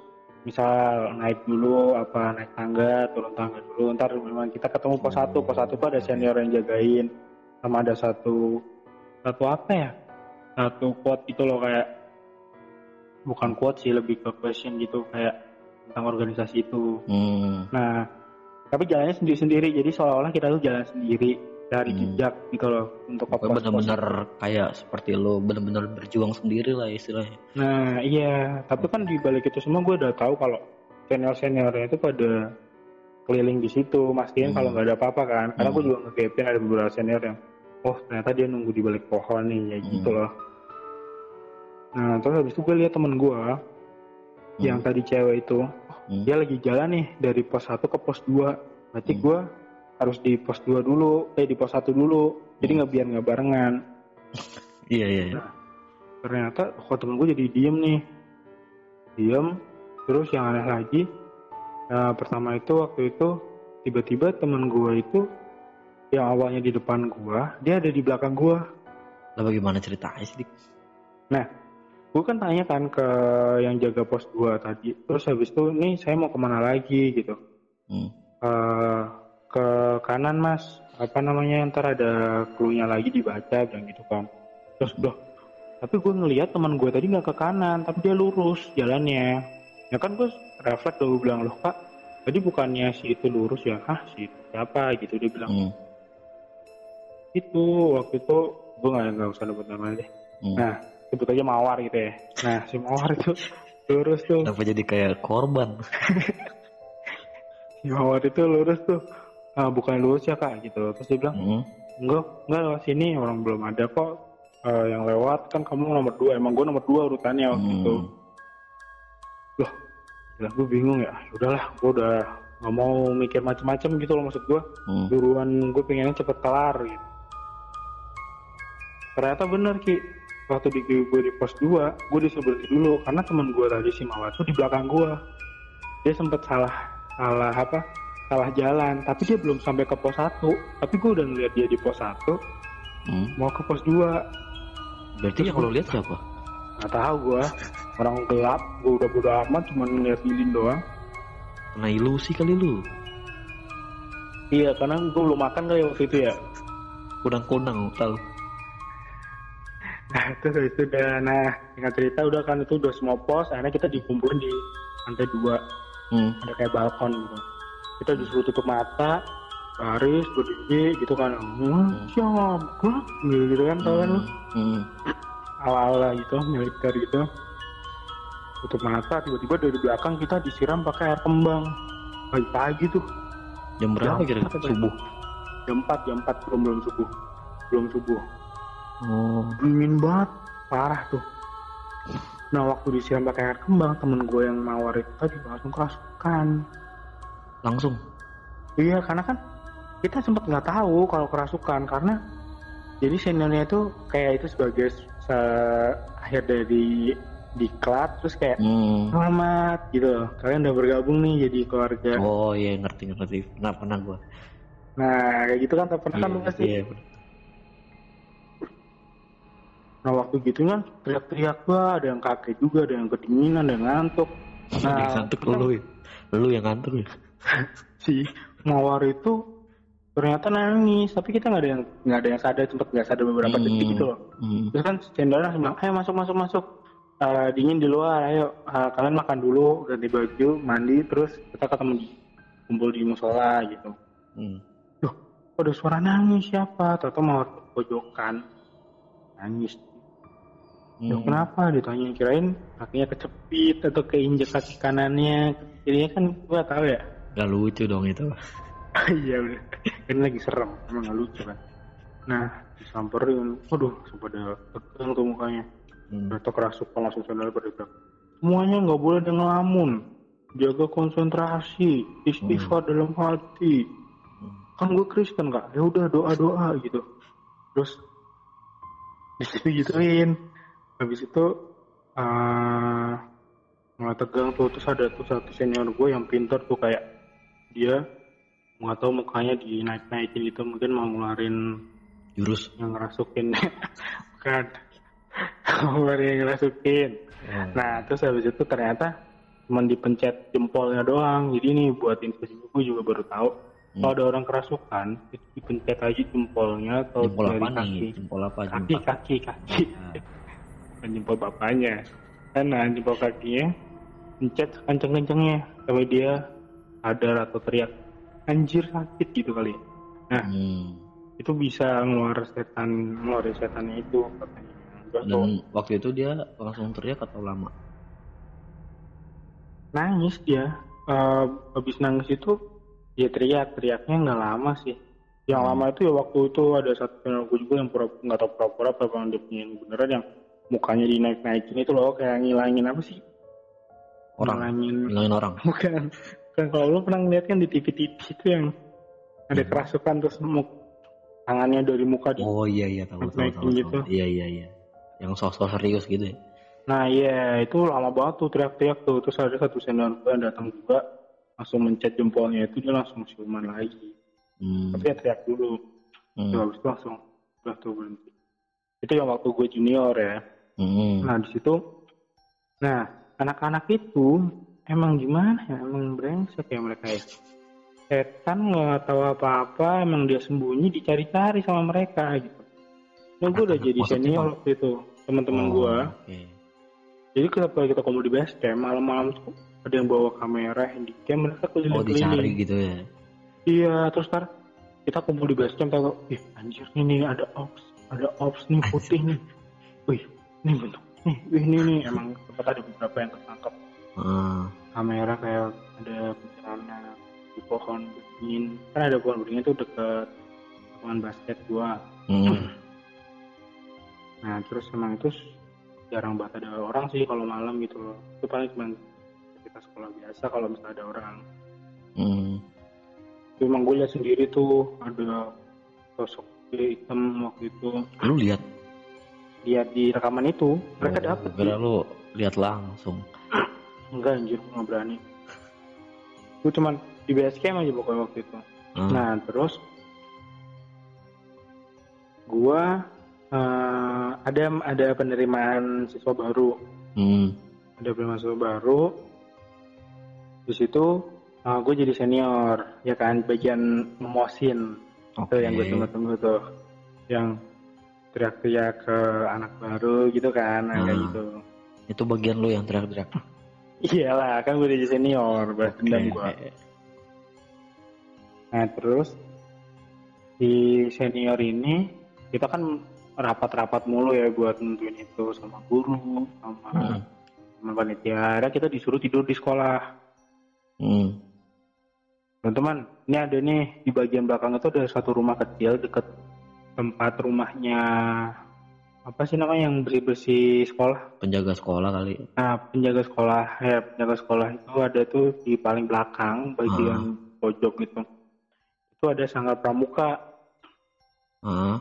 misal naik dulu apa naik tangga turun tangga dulu. Ntar memang kita ketemu pos satu. Pos satu tuh ada senior yang jagain. Sama ada satu satu apa ya? Satu quote gitu loh kayak bukan quote sih lebih ke question gitu kayak tentang organisasi itu Hmm. Nah, tapi jalannya sendiri-sendiri, jadi seolah-olah kita tuh jalan sendiri dari Hmm. jejak gitu loh untuk pos-pos. bener-bener kayak seperti lo bener-bener berjuang sendiri lah istilahnya Nah, iya, tapi kan di balik itu semua gue udah tahu kalau senior-seniornya itu pada keliling di situ, mastiin Hmm. kalau nggak ada apa-apa kan. Karena gue Hmm. juga ngegapin ada beberapa senior yang, oh ternyata dia nunggu di balik pohon nih, ya gitu Hmm. loh. Nah, terus habis itu gue lihat temen gue yang tadi cewek itu, Hmm. dia lagi jalan nih dari pos 1 ke pos 2 berarti Hmm. gue harus di pos 2 dulu eh di pos 1 dulu jadi Hmm. nggak biar nggak barengan iya iya iya. ternyata kok temen gue jadi diem nih diem terus yang aneh lagi nah, pertama itu waktu itu tiba-tiba temen gue itu yang awalnya di depan gue dia ada di belakang gue lah bagaimana ceritanya sih Dik? Gue kan tanya kan ke yang jaga pos 2 tadi. Terus habis itu nih saya mau ke mana lagi? gitu. Hmm. eh, ke kanan mas. Apa namanya ntar ada clue-nya lagi dibaca bilang gitu kan. Terus loh tapi gue ngelihat teman gue tadi nggak ke kanan tapi dia lurus jalannya. Ya kan gue refleks gue bilang loh kak tadi bukannya si itu lurus ya? Hah si itu siapa? Gitu dia bilang. Hmm. itu waktu itu gue nggak nggak usah sebut namanya deh Hmm. nah sebut aja mawar gitu ya. Nah si mawar itu lurus tuh. Kenapa jadi kayak korban? si mawar itu lurus tuh. Ah, bukan lurus ya kak gitu. Terus dia bilang Hmm. enggak enggak lewat sini orang belum ada kok. Eh, yang lewat kan kamu nomor dua emang gue nomor dua urutannya waktu itu. Hmm. Lah gue bingung ya. Udahlah gue udah nggak mau mikir macem-macem gitu loh maksud gue Hmm. buruan gue pengennya cepet kelar gitu. Ternyata bener ki waktu di gue di pos 2 gue disuruh berhenti dulu karena teman gue tadi si Mawar tuh di belakang gue dia sempet salah salah apa salah jalan tapi dia belum sampai ke pos 1 tapi gue udah ngeliat dia di pos 1 Hmm. mau ke pos 2 Berarti yang lo lihat siapa? nggak tahu gue orang gelap gue udah bodo amat cuma ngeliat lilin doang Kena ilusi kali lu. iya karena gue belum makan kali waktu itu ya Kunang-kunang tahu. Nah itu itu udah nah dengan cerita udah kan itu udah semua pos akhirnya kita dikumpulin di lantai dua. Hmm. ada kayak balkon gitu. Kita disuruh tutup mata baris berdiri gitu kan. Hmm, siap Hah? gitu kan tau kan lu? Hmm. ala-ala gitu militer gitu. Tutup mata tiba-tiba dari belakang kita disiram pakai air kembang. Pagi-pagi tuh. Jam berapa kira subuh? jam 4 jam 4 belum belum subuh. Belum subuh Oh. dingin banget parah tuh nah waktu disiram pakai air kembang temen gue yang mawar itu tadi langsung kerasukan Langsung. iya karena kan kita sempat nggak tahu kalau kerasukan karena jadi seniornya itu kayak itu sebagai se- akhir dari diklat terus kayak Hmm. selamat gitu loh. kalian udah bergabung nih jadi keluarga Oh iya ngerti ngerti. Pernah pernah gua. nah kayak gitu kan pernah kan lu Iya, pasti iya. Nah waktu gitu kan teriak-teriak gua ada yang kaget juga ada yang kedinginan ada yang ngantuk Yang nah ngantuk lu. ya? Lu yang ngantuk ya. si mawar itu ternyata nangis tapi kita nggak ada yang nggak ada yang sadar sempat nggak sadar beberapa Hmm. detik gitu loh Hmm. terus kan cendolnya langsung bilang ayo masuk masuk masuk Eh, dingin di luar ayo eh, kalian makan dulu ganti baju mandi terus kita ketemu di kumpul di musola gitu Hmm. Kok ada suara nangis siapa? Tahu mau pojokan nangis. Loh, Hmm. kenapa? Ditanya kirain kakinya kecepit atau keinjek kaki kanannya. Jadinya kan gua tahu ya. Gak lucu dong itu. Iya udah. Ini lagi serem, emang gak lucu kan. Nah, disamperin, waduh, pada tegang tuh mukanya. Hmm. Ternyata kerasukan langsung sadar pada bilang, semuanya nggak boleh ada ngelamun, jaga konsentrasi, istighfar dalam hati. Hmm. Kan gue Kristen kak, ya udah doa doa gitu. Terus di situ gituin, habis itu eh mulai tegang tuh terus ada tuh satu senior gue yang pinter tuh kayak dia nggak tahu mukanya dinaik naikin gitu mungkin mau ngeluarin Jurus. yang ngerasukin bukan ngeluarin yang ngerasukin Oh. nah terus habis itu ternyata cuma dipencet jempolnya doang jadi nih buat info gue juga baru tahu Hmm. kalau ada orang kerasukan itu dipencet aja jempolnya atau Jempol apa kaki nih? Jempol apa? kaki Jempol. kaki kaki Nah. Jempol bapaknya nah jempol kakinya pencet kenceng-kencengnya sampai dia sadar atau teriak anjir sakit gitu kali nah Hmm. itu bisa ngeluar setan ngeluarin setannya itu katanya. Dan waktu itu dia langsung teriak atau lama? nangis dia Eh, habis nangis itu dia teriak teriaknya nggak lama sih yang Hmm. lama itu ya waktu itu ada satu gue juga yang pura nggak tahu pura-pura apa emang dia punya yang beneran yang mukanya dinaik naikin itu loh kayak ngilangin apa sih Orang. ngilangin Bilangin orang. bukan bukan kalau lu pernah ngeliat kan di TV-TV itu yang ada Hmm. kerasukan terus muk tangannya dari muka di Oh iya iya tahu tahu tahu. gitu. tahu. Iya iya iya. Yang sosok serius gitu ya. Nah iya itu lama banget tuh teriak-teriak tuh terus ada satu senior gue yang datang juga langsung mencet jempolnya itu dia langsung siuman lagi Hmm. tapi ya teriak dulu Hmm. Terus habis itu langsung udah tuh berhenti itu yang waktu gue junior ya Hmm. nah di situ nah anak-anak itu emang gimana ya emang brengsek ya mereka ya setan nggak tahu apa-apa emang dia sembunyi dicari-cari sama mereka gitu nah gue udah jadi senior waktu itu teman-teman Oh, gue oke. Jadi ketika kita kumpul di base camp malam-malam tuh ada yang bawa kamera, handycam, mereka Oh dicari keliling-keliling. gitu ya. Iya, terus ntar kita kumpul di base camp tahu, ih anjir nih ada ops, ada ops nih putih nih. Wih, ini bentuk nih, ini nih emang sempat ada beberapa yang ketangkep Ah. kamera kayak ada bencana di pohon beringin. Kan ada pohon beringin tuh deket lapangan basket gua. Hmm. Nah terus emang itu jarang banget ada orang sih kalau malam gitu loh. Itu paling cuma kita sekolah biasa kalau misalnya ada orang. Hmm. Itu emang gue lihat sendiri tuh ada sosok hitam waktu itu. Lu lihat? Lihat di rekaman itu mereka Oh, dapet Kira lu lihat langsung. Enggak anjir gue nggak berani. Gue cuman di camp aja pokoknya waktu itu. Ah. Nah terus gua eh, ada ada penerimaan siswa baru Hmm. ada penerimaan siswa baru di situ uh, gue jadi senior ya kan bagian memosin Oke. itu yang gue tunggu-tunggu tuh yang teriak-teriak ke anak baru gitu kan kayak Hmm. gitu Itu bagian lu yang teriak-teriak. iyalah kan gue jadi senior balas dendam gue Nah terus di senior ini kita kan rapat-rapat mulu ya buat nentuin itu sama guru sama Hmm. sama panitia. Ada kita disuruh tidur di sekolah. Hmm. Teman-teman, ini ada nih di bagian belakang itu ada satu rumah kecil deket tempat rumahnya apa sih namanya yang bersih-bersih sekolah. Penjaga sekolah kali. Nah penjaga sekolah ya penjaga sekolah itu ada tuh di paling belakang bagian pojok gitu. Itu ada sanggar pramuka. Ah.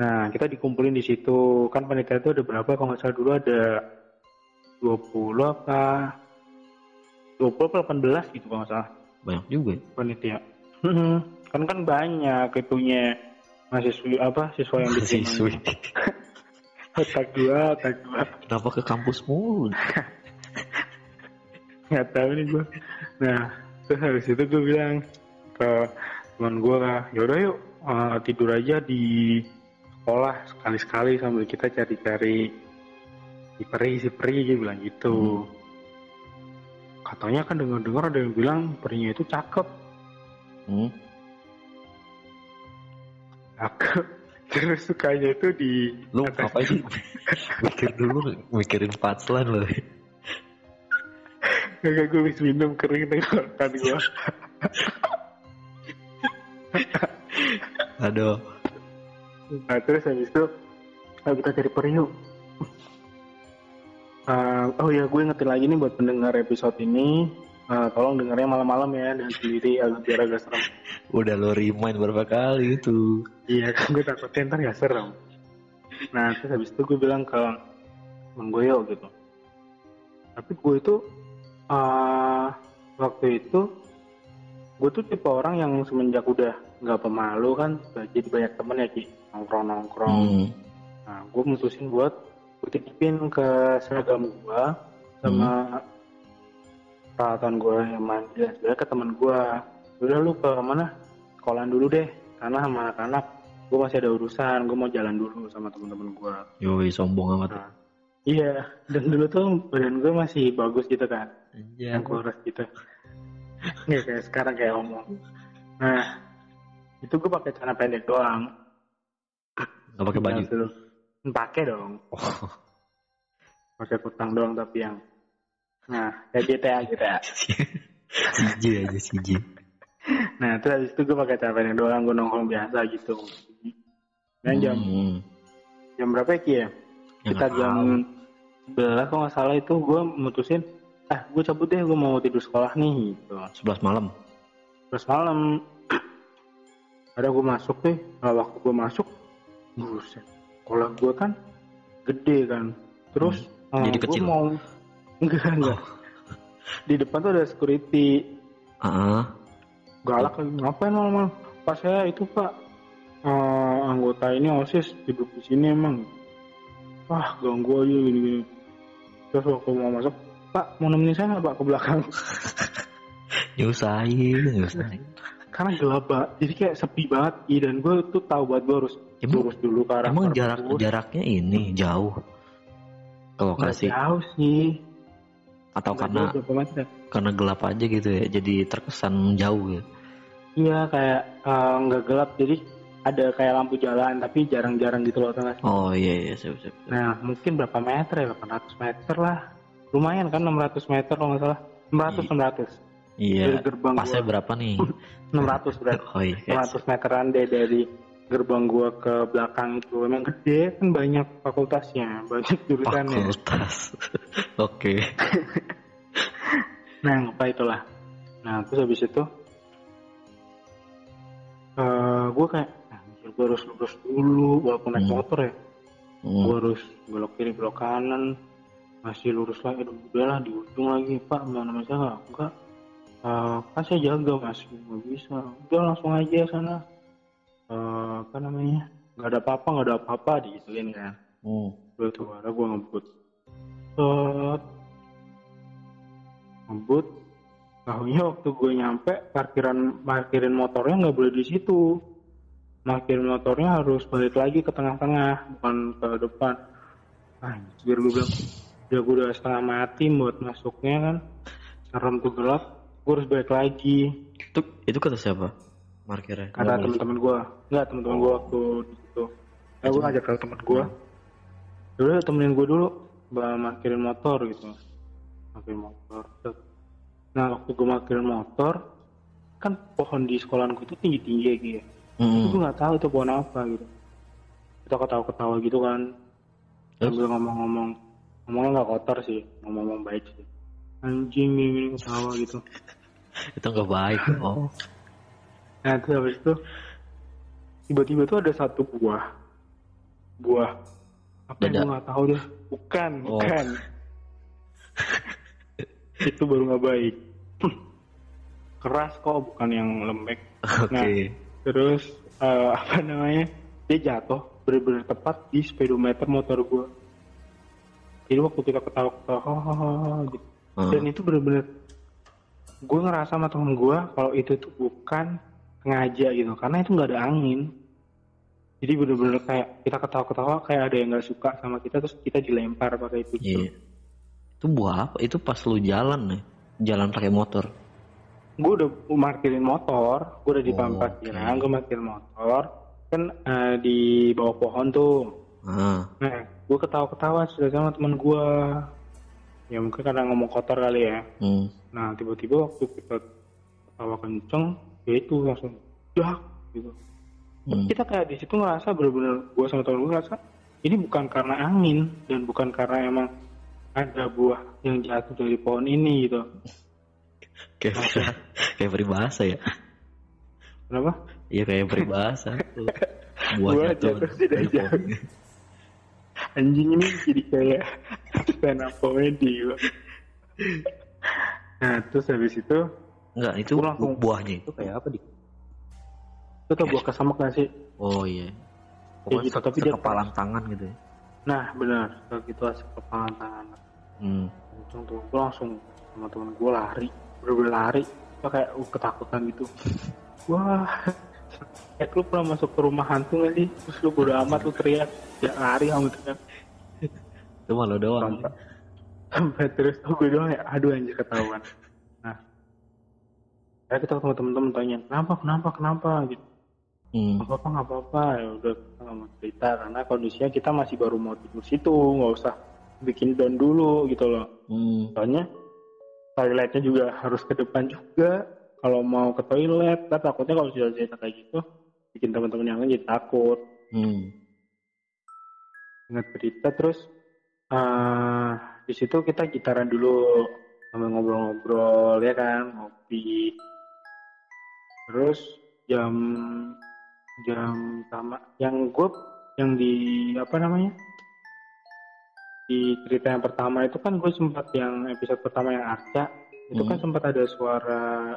Nah, kita dikumpulin di situ. Kan panitia itu ada berapa? Kalau nggak salah dulu ada 20 apa? 20 apa 18 gitu kalau nggak salah Banyak juga. ya. panitia. kan kan banyak itunya mahasiswi apa siswa yang diterima. Siswi. Otak dua, otak dua. Kenapa ke kampus mulu? Nggak tahu nih gua. Nah, terus habis itu gue bilang ke teman gue lah, yaudah yuk eh, tidur aja di sekolah sekali-sekali sambil kita cari-cari si peri, si peri dia bilang gitu. Katanya kan dengar-dengar ada yang bilang perinya itu cakep, Hmm. Cakep. Terus sukanya itu di Lu atas- apa sih? Mikir dulu, mikirin punchline lo. Gak gue habis minum kering tenggorokan gue. Aduh. Nah terus habis itu ayo kita cari peri yuk. Eh, oh ya gue ingetin lagi nih buat pendengar episode ini eh, tolong dengarnya malam-malam ya dan sendiri agak biar agak serem. Udah lo remind berapa kali itu. Iya kan gue takutnya ntar gak serem. Nah terus habis itu gue bilang ke Bang Goyo gitu. Tapi gue itu eh waktu itu gue tuh tipe orang yang semenjak udah nggak pemalu kan jadi banyak temen ya ki nongkrong nongkrong. Hmm. Nah, gue mutusin buat gue titipin ke seragam gue sama peralatan gue yang mandi dan sebagainya ke teman gue. Udah lu ke mana? Sekolahan dulu deh, karena sama anak-anak gue masih ada urusan, gue mau jalan dulu sama teman-teman gue. Yoi, sombong amat. Nah, iya, dan dulu tuh badan gue masih bagus gitu kan, Iya. yang kurus gitu. Nggak kayak sekarang kayak omong. Nah, itu gue pakai celana pendek doang. Gak pakai baju. Terus- Pakai dong. Oh. pakai kutang doang tapi yang nah kayak GTA GTA CJ aja CJ. nah terus habis itu gue pakai celana doang gue nongkrong biasa gitu dan jam Hmm. jam berapa ya Ki ya Ya, kita jam. 11 kalau nggak salah itu gue mutusin ah gue cabut deh gue mau tidur sekolah nih gitu 11 malam. terus malam ada gue masuk deh nah, waktu gue masuk buset sekolah gue kan gede kan terus Hmm. Jadi gue kecil? mau enggak enggak. Di depan tuh ada security. Ah, galak lagi. Ngapain malam pas saya itu pak eh, anggota ini osis duduk di sini emang. Wah ganggu aja gini gini terus waktu mau masuk pak mau nemenin saya nggak pak ke belakang? Nyusahin, nyusahin. karena gelap pak. Jadi kayak sepi banget. Ih, dan gue tuh tahu buat gue harus Emang, lurus dulu ke arah emang jarak jaraknya ini jauh. Ke Nggak lokasi jauh sih atau karena karena gelap aja gitu ya, jadi terkesan jauh gitu. iya kayak eh, nggak gelap jadi ada kayak lampu jalan tapi jarang-jarang gitu loh tengah Oh iya iya siap siap. siap. Nah, mungkin berapa meter ya? 800 meter lah. Lumayan kan 600 meter kalau nggak salah. 600 600. Iya. Dari gerbang Pasnya berapa nih? 600 berarti. Oh iya. yes. 600 meteran deh dari gerbang gua ke belakang itu. Emang gede kan banyak fakultasnya, banyak jurusannya. Fakultas. Oke. Nah, apa itulah. Nah, terus habis itu eh gue kayak nah, gue harus lurus dulu walaupun naik Hmm. motor ya Hmm. gue harus belok kiri belok kanan masih lurus lagi aduh udahlah di ujung lagi pak mau nama saya nggak enggak Eh, kan saya jaga masih nggak bisa udah langsung aja sana Eh, apa namanya nggak ada apa-apa nggak ada apa-apa digituin kan. Hmm. batu bara gue ngebut. Set. ngebut. Tahunya waktu gue nyampe parkiran parkirin motornya nggak boleh di situ. Parkirin motornya harus balik lagi ke tengah-tengah bukan ke depan. Anjir gue bilang ya gue udah setengah mati buat masuknya kan. Serem tuh gelap gue harus balik lagi. Itu itu kata siapa? Markirnya. kata teman-teman gue nggak teman-teman gue waktu di situ. Eh gue ngajak ke teman gue dulu temenin gue dulu bawa markirin motor gitu. Markirin motor nah waktu gue markirin motor kan pohon di sekolahan gue itu tinggi tinggi ya. Gitu Hmm. gue nggak tahu itu pohon apa gitu. Kita ketawa ketawa gitu kan. Terus? sambil ngomong-ngomong. Ngomongnya nggak kotor sih ngomong-ngomong baik sih. Anjing gini gini ketawa gitu. Itu nggak baik. Oh. Nah terus habis itu tiba-tiba tuh ada satu buah. Buah. Apa yang gue nggak tahu deh. Bukan Oh. bukan. Itu baru nggak baik. Keras kok bukan yang lembek. Oke. Nah. terus eh, apa namanya? Dia jatuh benar-benar tepat di speedometer motor gue jadi waktu kita ketawa-ketawa gitu. Hmm. dan itu bener-bener gue ngerasa sama temen gue kalau itu tuh bukan sengaja gitu. Karena itu nggak ada angin jadi bener-bener kayak kita ketawa-ketawa kayak ada yang nggak suka sama kita terus kita dilempar pakai itu Iya. Itu buah apa? Itu pas lu jalan nih. Jalan pakai motor. gue udah markirin motor gue udah di Oh, parkiran gue markirin motor kan eh, di bawah pohon tuh Ah. nah gue ketawa-ketawa sudah sama temen gue ya mungkin karena ngomong kotor kali ya Hmm. Nah tiba-tiba waktu kita ketawa kenceng, ya itu langsung dak gitu. Hmm. Kita kayak di situ ngerasa bener-bener gue sama temen gue ngerasa ini bukan karena angin dan bukan karena emang ada buah yang jatuh dari pohon ini gitu. Kayak kayak peribahasa ya. Kenapa? Iya kayak peribahasa. Buah Buah jatuh jatuh dari pohon. Anjing ini jadi kayak stand up comedy. gua. Nah terus habis itu Enggak, itu langsung- buahnya itu kayak apa di? Lu tau buah kesemek gak sih? Oh iya. Pokoknya gitu, se- tapi dia tangan gitu ya. Nah benar, kayak gitu asal kepalan tangan. Hmm. Untung tuh gue langsung sama temen gue lari. Bener-bener lari. Gue kayak uh, ketakutan gitu. Wah kayak lu pernah masuk ke rumah hantu gak sih? Terus lu bodo amat lu teriak. Ya lari kamu teriak Itu malu doang. sampai sampai terus tuh gue doang ya. Aduh anjir ketahuan. Nah. Ya kita ketemu temen-temen tanya kenapa kenapa kenapa? Gitu Hmm. nggak apa-apa nggak apa-apa. Ya udah kita nggak mau cerita. Karena kondisinya kita masih baru mau tidur situ. Nggak usah bikin down dulu gitu loh. Hmm. soalnya toiletnya juga harus ke depan juga. Kalau mau ke toilet kan takutnya kalau sudah cerita kayak gitu bikin teman-teman yang lain jadi takut. Hmm. ingat cerita terus eh di situ kita gitaran dulu. Sambil ngobrol-ngobrol ya kan ngopi. Terus jam jam sama yang gue yang di apa namanya di cerita yang pertama itu kan gue sempat yang episode pertama yang Arca itu kan Hmm. sempat ada suara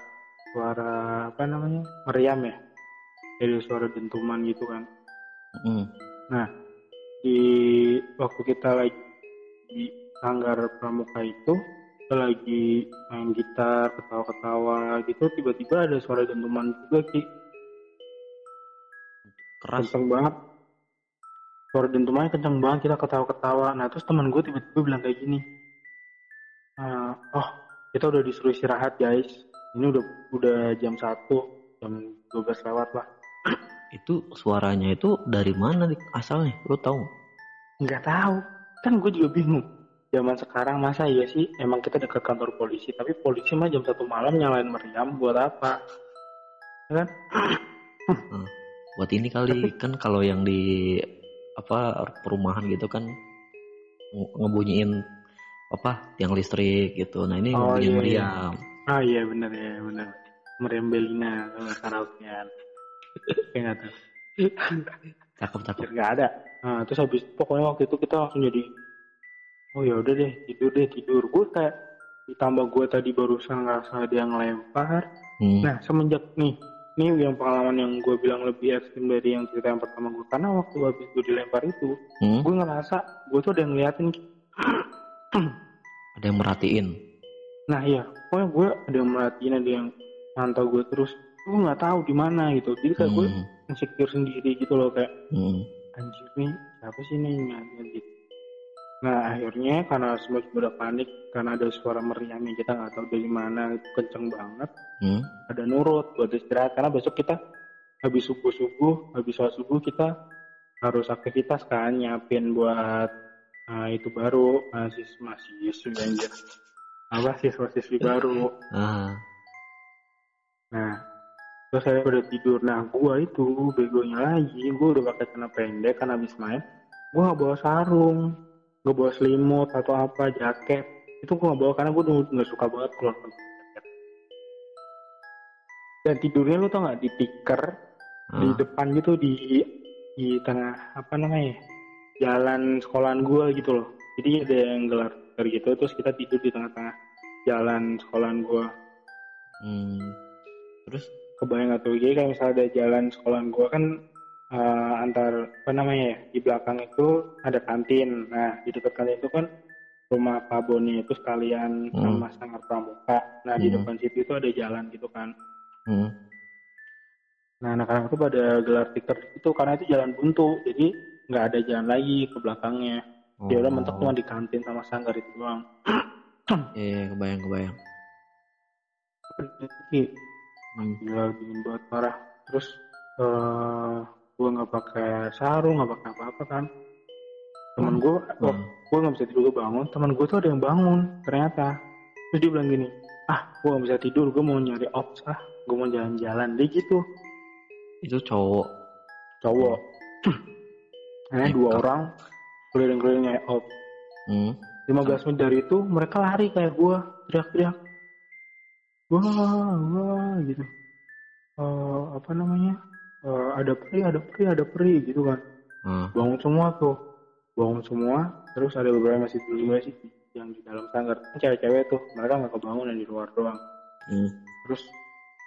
suara apa namanya meriam ya jadi suara dentuman gitu kan Hmm. Nah, di waktu kita lagi di sanggar pramuka itu, kita lagi main gitar, ketawa-ketawa gitu, tiba-tiba ada suara dentuman juga Ki. Keras. Kenceng banget. Suara dentumannya kenceng banget, kita ketawa-ketawa. Nah, terus teman gue tiba-tiba bilang kayak gini. "Ah, oh, kita udah disuruh istirahat guys. Ini udah udah jam 1, jam 12 lewat lah. Itu suaranya itu dari mana nih asalnya? Lu tahu? nggak? tahu kan gue juga bingung zaman sekarang masa iya sih emang kita dekat kantor polisi tapi polisi mah jam satu malam nyalain meriam buat apa Ya kan Buat ini kali kan kalau yang di apa perumahan gitu kan nge- ngebunyiin apa tiang listrik gitu. Nah ini Oh, ngebunyiin iya, meriam. ah iya bener ya bener meriam Belina sama karaokean kayak nggak tahu Cakep cakep. Nggak ada nah terus habis pokoknya waktu itu kita langsung jadi oh ya udah deh tidur deh tidur gue kayak ditambah gue tadi barusan ngerasa ada yang lempar Hmm. Nah, semenjak nih ini yang pengalaman yang gue bilang lebih ekstrim dari yang cerita yang pertama gue karena waktu habis gue dilempar itu Hmm? gue ngerasa gue tuh ada yang ngeliatin Ada yang merhatiin. nah iya pokoknya gue ada yang merhatiin ada yang mantau gue terus gue nggak tahu di mana gitu jadi kayak gue Hmm. insecure sendiri gitu loh kayak Hmm. anjir nih siapa sih nih gitu nah akhirnya karena semua juga udah panik karena ada suara meriam yang kita nggak tahu dari mana itu kenceng banget. Hmm. ada nurut buat istirahat karena besok kita habis subuh subuh habis sholat subuh kita harus aktivitas kan nyiapin buat nah, itu baru mahasiswa mahasiswa anjir. Apa siswa siswi baru. Ah. nah terus saya udah tidur. Nah gua itu begonya lagi gua udah pakai celana pendek kan habis main gua nggak bawa sarung nggak bawa selimut atau apa jaket. Itu gua nggak bawa karena udah nggak suka banget keluar dan tidurnya lu tau nggak? Di tikar di Ah. depan gitu di di tengah apa namanya jalan sekolahan gua gitu loh. Jadi ada yang gelar gitu terus kita tidur di tengah-tengah jalan sekolahan gua. Hmm. Terus? kebayang gak tuh? Jadi kayak misalnya ada jalan sekolahan gua kan eh, antar apa namanya ya di belakang itu ada kantin nah di dekat kantin itu kan rumah Pak Boni itu sekalian Hmm. sama Sanggar Pramuka nah di Hmm. depan situ itu ada jalan gitu kan Hmm. Nah, anak-anak itu pada gelar tikar itu karena itu jalan buntu, jadi nggak ada jalan lagi ke belakangnya. Ya udah mentok cuma di kantin sama sanggar itu doang. Iya, kebayang kebayang. Hmm. gila dingin banget parah. Terus eh gue nggak pakai sarung, nggak pakai apa-apa kan. Temen gue, oh, Hmm. gue nggak bisa tidur gue bangun. Temen gue tuh ada yang bangun ternyata. Terus dia bilang gini, ah gue nggak bisa tidur, gue mau nyari ops ah, gue mau jalan-jalan. Dia gitu. Itu cowok. cowok nah dua orang keliling-keliling kayak op Hmm. 15 menit dari itu mereka lari kayak gua teriak-teriak wah wah gitu Eh, apa namanya Eh, ada peri ada peri ada peri gitu kan. Ah. bangun semua tuh. Bangun semua terus ada beberapa masih dulu juga sih yang di dalam sanggar. Cewek-cewek tuh mereka nggak kebangun yang di luar doang. Hmm. terus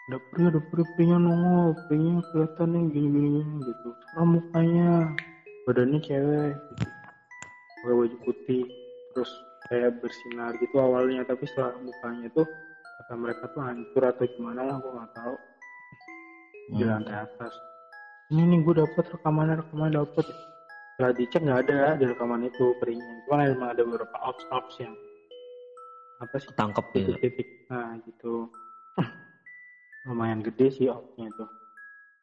ada peri ada peri perinya nongol perinya kelihatan nih gini gini gini gitu. Serem mukanya badannya cewek. Gitu pakai baju putih. Terus kayak bersinar gitu awalnya tapi setelah mukanya tuh kata mereka tuh hancur atau gimana lah gue nggak tahu di Hmm. lantai atas. Ini nih gue dapet rekaman rekaman dapet. Setelah dicek nggak ada di rekaman itu perinya cuma emang ada beberapa ops ops yang apa sih? Ketangkep gitu. titik-titik. Nah gitu. Lumayan gede sih opnya tuh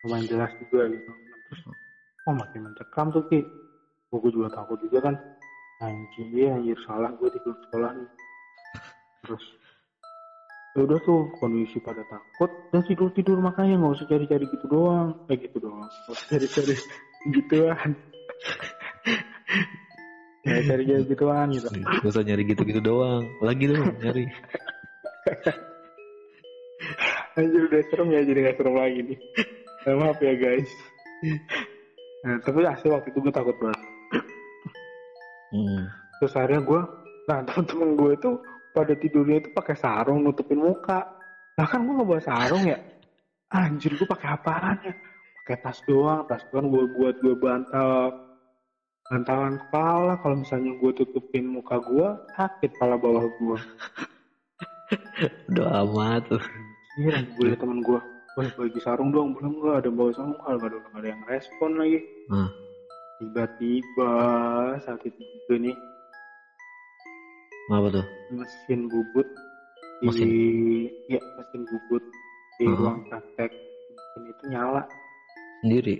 lumayan jelas juga gitu. Terus oh makin mencekam tuh ki. Oh, gue juga takut juga kan. Anjir anjir salah gue di sekolah nih. Terus ya udah tuh kondisi pada takut dan tidur tidur makanya nggak usah cari cari gitu doang kayak gitu doang nggak usah cari cari gituan nggak cari cari gituan gitu Gak usah nyari gitu-gitu doang. Lagi dong nyari. Anjir udah serem ya jadi gak serem lagi nih. Nah, maaf ya guys. Nah, tapi asli waktu itu gue takut banget. Hmm. Terus akhirnya gue, nah temen-temen gue itu pada tidurnya itu pakai sarung nutupin muka. Nah kan gue gak bawa sarung ya. Anjir gue pakai apaan ya? Pakai tas doang, tas doang gue buat gue bantal bantalan kepala kalau misalnya gue tutupin muka gue sakit kepala bawah gue Udah amat tuh. Iya, gue liat temen gue, wah bagi sarung dong, belum nggak ada bawa sarung, kalau nggak ada, nggak ada yang respon lagi. Hmm. Tiba-tiba saat itu juga nih Apa tuh? mesin bubut di, Mesin? ya mesin bubut di Hmm. ruang praktek mesin itu nyala, Sendiri.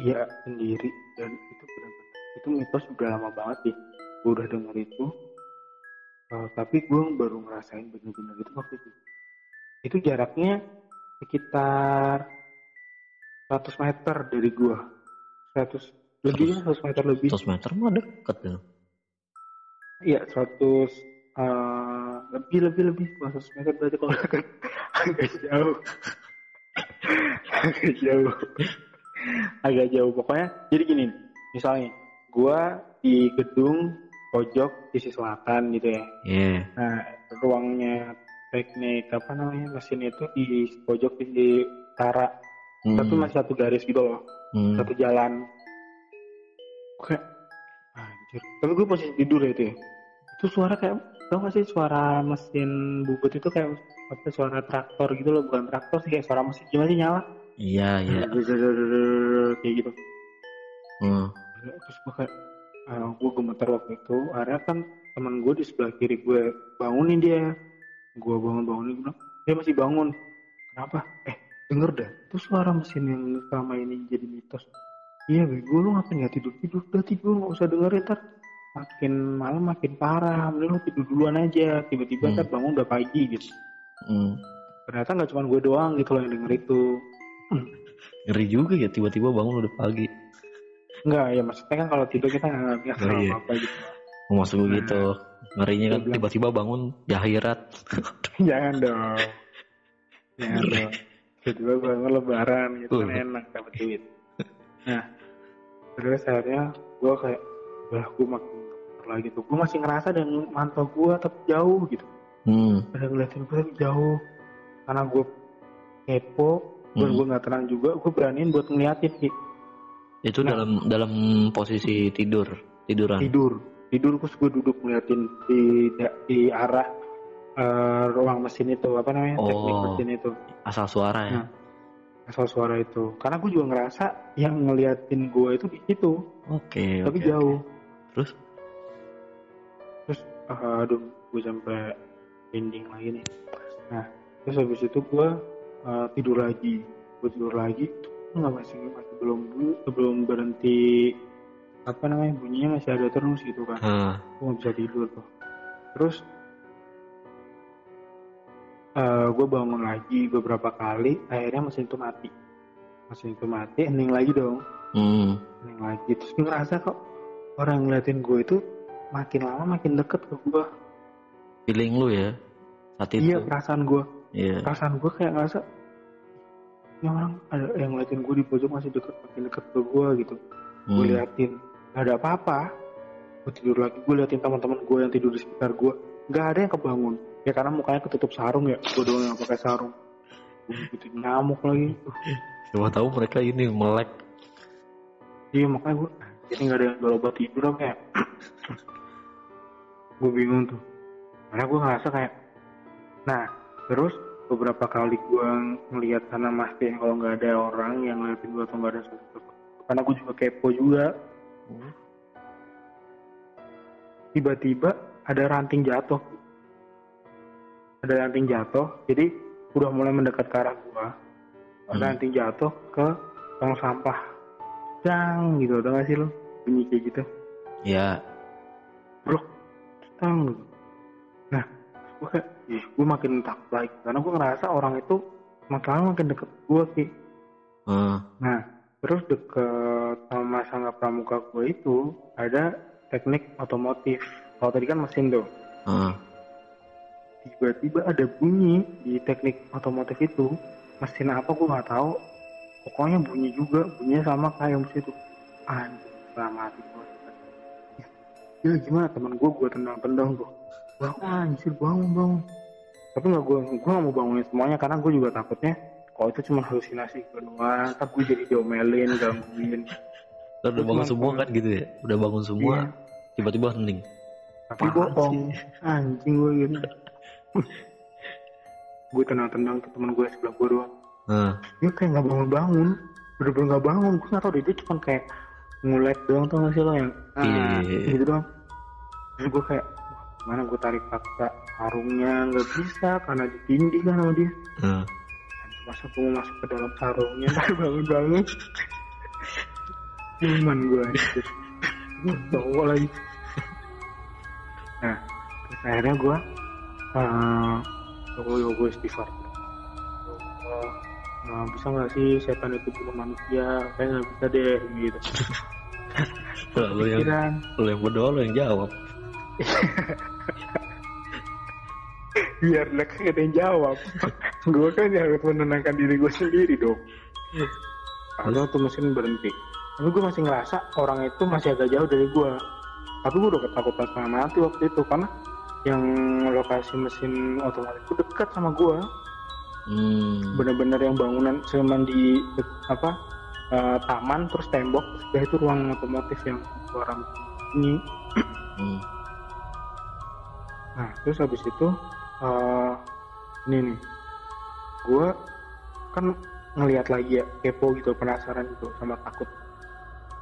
iya sendiri dan itu benar itu mitos udah lama banget ya, gue udah denger itu. Eh, tapi gue baru ngerasain bener-bener itu waktu itu. Itu jaraknya sekitar 100 meter dari gua. 100 lebih ya 100 meter lebih. 100 meter mah deket ya. Iya 100 eh, lebih lebih lebih 100 meter berarti kalau agak jauh. agak jauh. agak jauh pokoknya. Jadi gini, misalnya gua di gedung pojok sisi selatan gitu ya. Iya. Nah, ruangnya teknik apa namanya mesin itu di pojok di Tara Hmm. tapi masih satu garis gitu loh Hmm. satu jalan kayak tapi gue posisi tidur ya itu ya. Itu suara kayak tau gak sih suara mesin bubut itu kayak apa suara traktor gitu loh. Bukan traktor sih kayak suara mesin gimana sih nyala? Iya, iya. kayak gitu. Hmm. terus gue kayak gue gemetar waktu itu. Akhirnya kan teman gue di sebelah kiri gue bangunin dia. Gue bangun bangunin gue bilang dia masih bangun. Kenapa? Eh denger dah. Itu suara mesin yang selama ini jadi mitos iya bego lu ngapain nggak tidur tidur udah tidur nggak usah dengerin ntar makin malam makin parah mending lu tidur duluan aja tiba-tiba Hmm. bangun udah pagi gitu Hmm. ternyata nggak cuma gue doang gitu loh yang denger itu Ngeri juga ya tiba-tiba bangun udah pagi. Enggak ya maksudnya kan kalau tidur kita nggak ngerti Oh, iya. apa-apa gitu Maksud gue Nah, gitu. Ngerinya kan tiba-tiba bangun di akhirat. Jangan dong. Jangan dong. Tiba-tiba bangun lebaran gitu kan Uh. enak dapat duit. Nah, terus akhirnya gue kayak, lah gue makin lagi tuh. Gue masih ngerasa dan mantau gue tapi jauh gitu. Hmm. Ada ngeliatin gue tapi jauh. Karena gue kepo, gue Hmm. gue nggak tenang juga. Gue beraniin buat ngeliatin Ki. Itu Nah. dalam dalam posisi tidur, tiduran. tidur. Tidur terus gue duduk ngeliatin di di arah eh, ruang mesin itu apa namanya teknik Oh. mesin itu. Asal suara ya. Nah. Asal suara itu. Karena gue juga ngerasa yang ngeliatin gue itu di situ. Oke, tapi oke, jauh. oke. Terus? terus ah, aduh gue sampai ending lagi nih. Nah terus habis itu gue ah, tidur lagi. Gue tidur lagi nggak masih masih belum belum berhenti apa namanya bunyinya masih ada terus gitu kan. Hah. gue nggak bisa tidur tuh. Terus gue bangun lagi beberapa kali akhirnya mesin itu mati. Mesin itu mati ending lagi dong. Hmm. Neng lagi. Terus gue ngerasa kok orang yang ngeliatin gue itu makin lama makin deket ke gue Feeling lu ya saat itu. iya perasaan gue Iya. perasaan gue kayak ngerasa ini orang ada yang ngeliatin gue di pojok masih deket makin deket ke gue gitu. Gue Hmm. liatin gak ada apa-apa. Gue tidur lagi gue liatin teman-teman gue yang tidur di sekitar gue nggak ada yang kebangun ya karena mukanya ketutup sarung ya. Gue doang yang pakai sarung. Ikutin nyamuk lagi. Siapa tahu mereka ini melek. Iya makanya gue jadi nggak ada yang obat tidur apa ya? Gue bingung tuh. Karena gue ngerasa kayak nah terus beberapa kali gue ngelihat sana mastiin kalau nggak ada orang yang ngeliatin gue atau nggak ada sesuatu karena gue juga kepo juga. Tiba-tiba ada ranting jatuh ada ranting jatuh jadi udah mulai mendekat ke arah gue ada Hmm. ranting jatuh ke tong sampah cang gitu udah gak sih lo bunyi kayak gitu Ya. bro cang gitu. nah gue kayak ih, gue makin takut lagi karena gue ngerasa orang itu lama makin deket gue sih Hmm. nah terus deket sama sangga pramuka gue itu ada teknik otomotif kalau tadi kan mesin tuh Hmm. Tiba-tiba ada bunyi di teknik otomotif itu. Mesin apa gue nggak tahu. Pokoknya bunyi juga bunyinya sama kayak mesin itu. Anjir selama hati gue ya gimana teman gue gue tendang-tendang tuh bangun anjir bangun bangun tapi nggak gue gue nggak mau bangunin semuanya karena gue juga takutnya kalau itu cuma halusinasi gue doang ntar gue jadi diomelin gangguin. Kan udah bangun semua kan gitu ya. Udah bangun semua, Iya. tiba-tiba hening. tapi bohong anjing gue gitu gue tendang-tendang ke teman gue sebelah gue doang. Nah, dia kayak nggak bangun bangun bener-bener nggak bangun. Gue nggak tahu deh dia cuma kayak ngulet doang tau gak sih lo yang ah, iya. gitu doang. Terus gue kayak gimana gue tarik paksa sarungnya? Nggak bisa karena ditindih kan sama dia. Nah. masa gue masuk ke dalam sarungnya? Ntar bangun bangun cuman gue gue cowok lagi. Nah terus akhirnya gue uh, gue gue istighfar. Allah, nah, bisa nggak sih setan itu bunuh manusia? Kayak nggak bisa deh gitu. Lu yang lu yang berdoa lu yang jawab. biar mereka ada yang jawab. Gue kan yang harus menenangkan diri gue sendiri dong. Lalu tuh mesin berhenti. Tapi gue masih ngerasa orang itu masih agak jauh dari gue tapi gue udah ketakutan setengah mati waktu itu karena yang lokasi mesin otomatis itu dekat sama gue Hmm. bener-bener yang bangunan cuman di apa eh, taman terus tembok terus itu ruang otomotif yang suara ini Hmm. nah terus habis itu eh, ini nih. Gue kan ngelihat lagi ya kepo gitu penasaran gitu sama takut.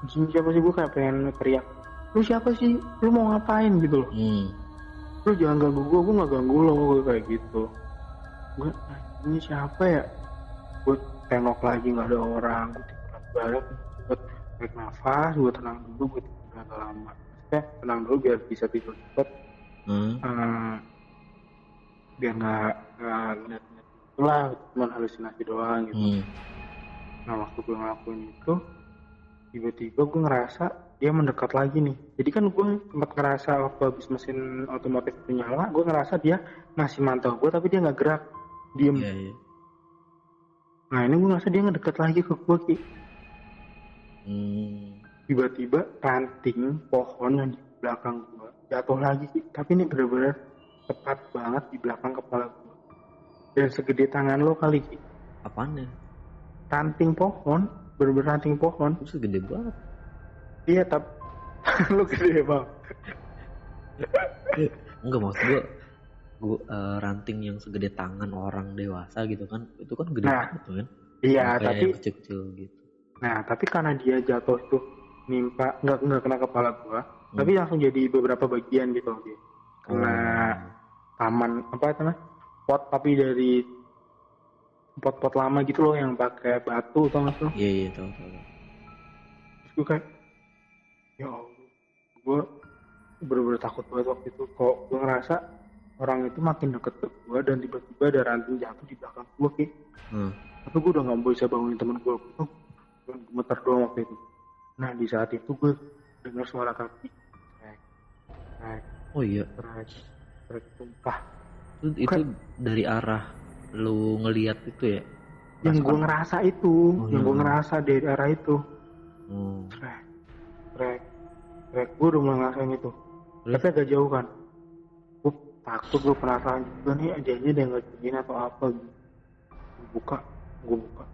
Ini siapa sih gue kayak pengen teriak lu siapa sih? Lu mau ngapain? gitu loh. Hmm. Lu jangan ganggu gue gue nggak ganggu lo gue kayak gitu. Gue ini siapa ya? Gue tengok lagi nggak ada orang. Gue tidur balik gue tarik nafas gue tenang dulu gue tidur agak lama. Ya tenang dulu biar bisa tidur cepet. Hmm. Eh, biar nggak nggak ngeliat-ngeliat itulah cuma halusinasi doang gitu. Hmm. nah waktu gue ngelakuin itu tiba-tiba gue ngerasa dia mendekat lagi nih jadi kan gue sempat ngerasa waktu habis mesin otomotif itu nyala gue ngerasa dia masih mantau gue tapi dia nggak gerak diem Iya, iya. nah ini gue ngerasa dia ngedekat lagi ke gue Ki. Hmm. tiba-tiba ranting pohon yang di belakang gue jatuh lagi Ki. tapi ini bener-bener tepat banget di belakang kepala gue dan segede tangan lo kali Ki. Apaan ya? ranting pohon bener-bener ranting pohon Terus gede banget. Iya tapi lo gede bang. Enggak maksud gua gua eh, ranting yang segede tangan orang dewasa gitu kan itu kan gede Nah, banget kan? iya Kayak tapi yang kecil-kecil gitu. Nah tapi karena dia jatuh tuh nimpa nggak nggak kena kepala gua tapi langsung jadi beberapa bagian gitu loh kena taman apa itu namanya? Pot tapi dari pot-pot lama gitu loh yang pakai batu tau gak sih iya iya tahu tahu terus gue kayak ya Allah. Gue bener-bener takut banget waktu itu. Kok gue ngerasa orang itu makin deket ke gue dan tiba-tiba ada ranting jatuh di belakang gue ki. Hmm. tapi gue udah nggak bisa bangunin temen gue gue gemeter doang waktu itu. Nah di saat itu gue dengar suara kaki. Trek trek oh iya. trek trek tumpah. Itu, itu dari arah lu ngelihat itu ya? Yang gue ngerasa itu. Oh, yang iya. gue ngerasa dari arah itu. Oh. trek trek trek gue udah mulai ngerasain itu. Terus? tapi agak jauh kan. Gue takut gue penasaran juga nih adanya ada yang ngerjain atau apa gitu. Gue buka gue buka.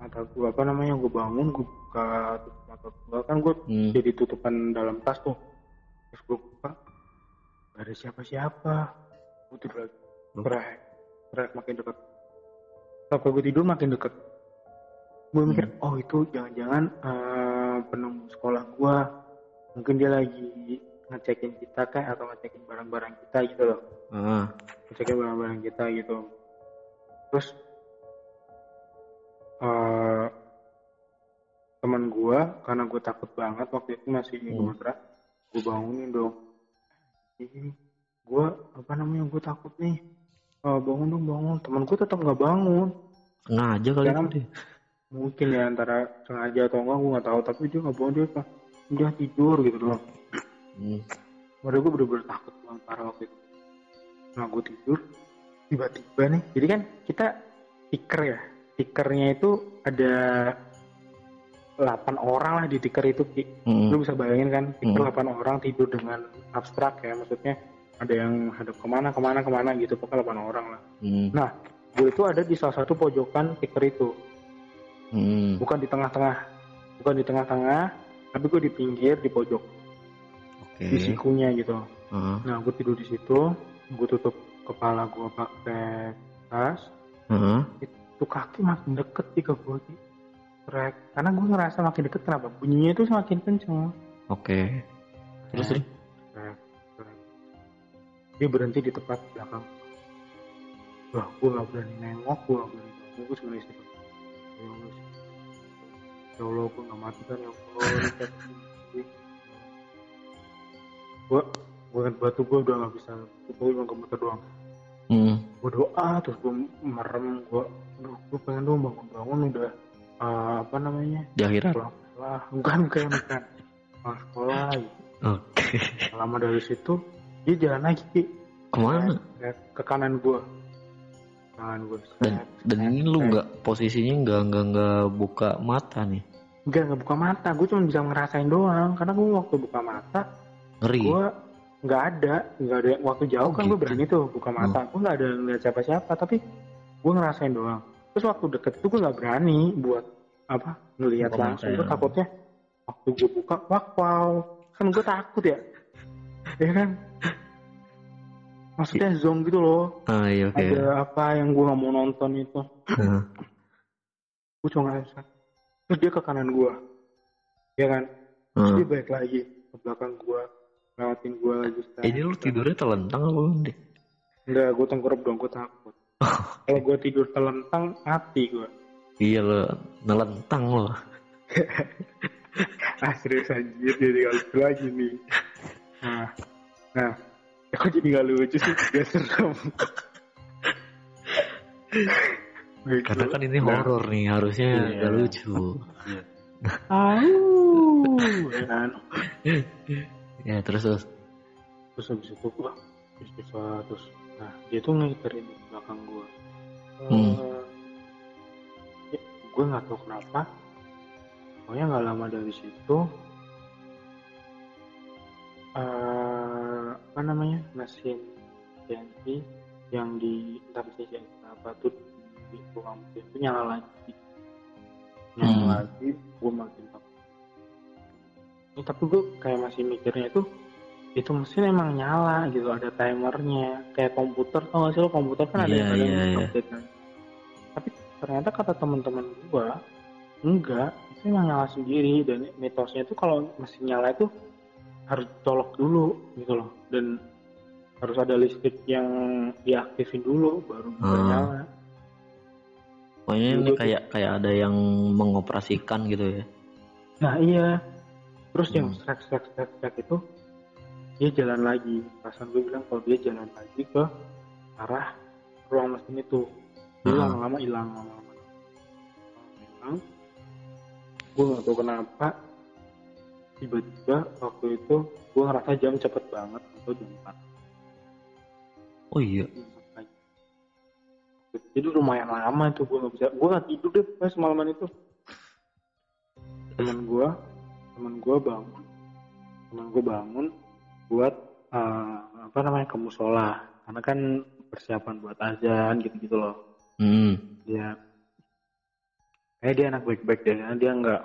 Mata gue apa namanya gue bangun gue buka tutup mata gue kan gue Hmm. jadi tutupan dalam tas tuh. Terus gue buka gak ada siapa-siapa. Gue tidur lagi. Trek trek makin dekat sampai gue tidur makin deket. Gue mikir oh itu jangan-jangan eh, penunggu sekolah gue mungkin dia lagi ngecekin kita kayak atau ngecekin barang-barang kita gitu loh. Ah. ngecekin barang-barang kita gitu. Terus eh teman gue karena gue takut banget waktu itu masih Hmm. ngontrak gue bangunin dong. Ini gue apa namanya gue takut nih. Eh, bangun dong bangun. Teman gue tetap nggak bangun. Sengaja kali deh mungkin ya antara sengaja atau enggak gue nggak tahu. Tapi dia nggak bangun dia apa udah tidur gitu doang hmm. Padahal gue bener-bener takut banget parah waktu itu. Nah gue tidur, tiba-tiba nih, jadi kan kita tiker ya, tikernya itu ada 8 orang lah di tiker itu, Ki. Hmm. Lu bisa bayangin kan, tiker Hmm. 8 orang tidur dengan abstrak ya, maksudnya ada yang hadap ke mana, ke mana, ke mana gitu, pokoknya 8 orang lah. Hmm. Nah, gue itu ada di salah satu pojokan tiker itu, Hmm. bukan di tengah-tengah, bukan di tengah-tengah, tapi gue di pinggir, di pojok, oke di sikunya gitu. Ah. Nah, gue tidur di situ, gue tutup kepala gue pakai tas, Ah. itu kaki makin deket sih ke gue sih. Trek. Karena gue ngerasa makin deket kenapa? Bunyinya itu semakin kenceng. oke terus terus Trek, trek. Dia berhenti di tempat belakang. Wah, gue gak berani nengok, gue gak berani nengok, gue istirahat. Ya Allah, ya Allah, gue gak mati kan ya Allah. gue, gue kan batu gue udah gak bisa, gue cuma gemeter doang. hmm. gue doa terus gue merem gue aduh gue pengen dong bangun bangun udah eh, apa namanya? Di akhirat. Pulang sekolah. Bukan bukan bukan pulang sekolah. Gitu. oke. Lama dari situ dia jalan lagi ke mana? Ke- ke kanan gue kanan gue dan dan ini lu nggak posisinya nggak nggak nggak buka mata nih enggak nggak buka mata. Gue cuma bisa ngerasain doang. Karena gue waktu buka mata ngeri. gue nggak ada. Nggak ada waktu jauh Oh, kan gue gitu. berani tuh buka mata. Gue nggak ada ngeliat siapa siapa tapi gue ngerasain doang. Terus waktu deket itu gue nggak berani buat apa ngelihat langsung. Gue ya. takutnya waktu gue buka wah wow. Kan gue takut ya. Ya kan? Maksudnya zong gitu loh. Ah iya oke. ada apa yang gue nggak mau nonton itu. Heeh. gue cuma ngerasa terus dia ke kanan gue ya kan? Terus Heeh. dia balik lagi ke belakang gue lewatin gue lagi Eh, Jadi lu tidurnya telentang apa deh? enggak gue tengkurap dong gue takut. Kalau gue tidur telentang mati gue Iya lo nelentang lo. ah serius anjir jadi gak lucu lagi nih. Nah nah. Ya kok jadi gak lucu sih? Gak serem Begitu. Karena kan ini Nah, horor nih harusnya Iya. gak lucu. Au, ya kan Ya terus terus. terus habis itu gua terus bisa terus nah dia tuh ngiterin di belakang gua Hmm. Eh, ya, gue nggak tahu kenapa pokoknya nggak lama dari situ eh apa namanya mesin CNC yang di entah apa tuh ruang mesin itu nyala lagi. Nyala Hmm. lagi gue makin takut. Ini tapi gue kayak masih mikirnya itu itu mesin emang nyala gitu ada timernya. Kayak komputer tau gak sih lo komputer kan ada Iya, yang ada yang iya. update kan. Tapi ternyata kata teman-teman gua enggak itu emang nyala sendiri. Dan mitosnya itu kalau mesin nyala itu harus colok dulu gitu loh. Dan harus ada listrik yang diaktifin dulu baru bisa Hmm. nyala Pokoknya ini Dulu tuh- kayak kayak ada yang mengoperasikan gitu ya. nah iya. Terus yang Hmm. strek strek strek strek itu dia jalan lagi. Perasaan gue bilang kalau dia jalan lagi ke arah ruang mesin itu. Dia Hmm. lama-lama hilang lama-lama. Hilang. Gue nggak tahu kenapa. Tiba-tiba waktu itu gue ngerasa jam cepet banget atau jam 4 Oh iya. Jadi lumayan lama itu gue nggak bisa. Gue nggak tidur deh pas semalaman itu. Teman gue teman gue bangun teman gue bangun buat eh, apa namanya ke musola. Karena kan persiapan buat azan gitu-gitu loh. Hmm. dia kayak dia anak baik-baik deh karena dia nggak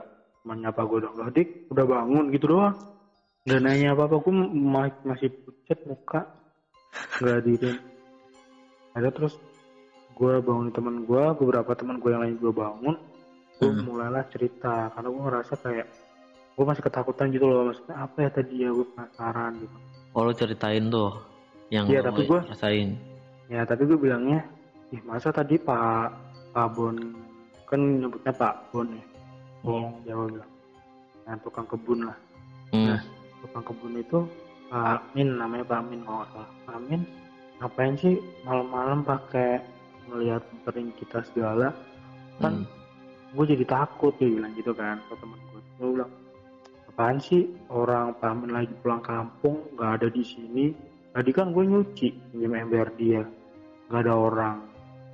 menyapa gue dong "Loh, dik udah bangun gitu doang. Nggak nanya apa apa gue ma- masih pucat muka. Nggak hadirin ada terus gue bangun teman gue beberapa teman gue yang lain gue bangun gue Hmm. mulailah cerita karena gue ngerasa kayak gue masih ketakutan gitu loh maksudnya apa ya tadi ya gue penasaran gitu Oh lo ceritain tuh yang Iya, lo tapi gua- rasain. Ya tapi gue bilangnya, ih masa tadi Pak Pak Bon kan nyebutnya Pak Bon ya, Hmm. Jawa bilang, nah tukang kebun lah, Hmm. Nah. tukang kebun itu Pak Amin namanya Pak kalau nggak salah. Pak Amin ngapain sih malam-malam pakai melihat tering kita segala? Kan Hmm. gue jadi takut dia bilang gitu kan ke temen gue. Gue bilang, apaan sih orang Pak Amin lagi pulang kampung nggak ada di sini? Tadi kan gue nyuci pinjam ember dia, nggak ada orang.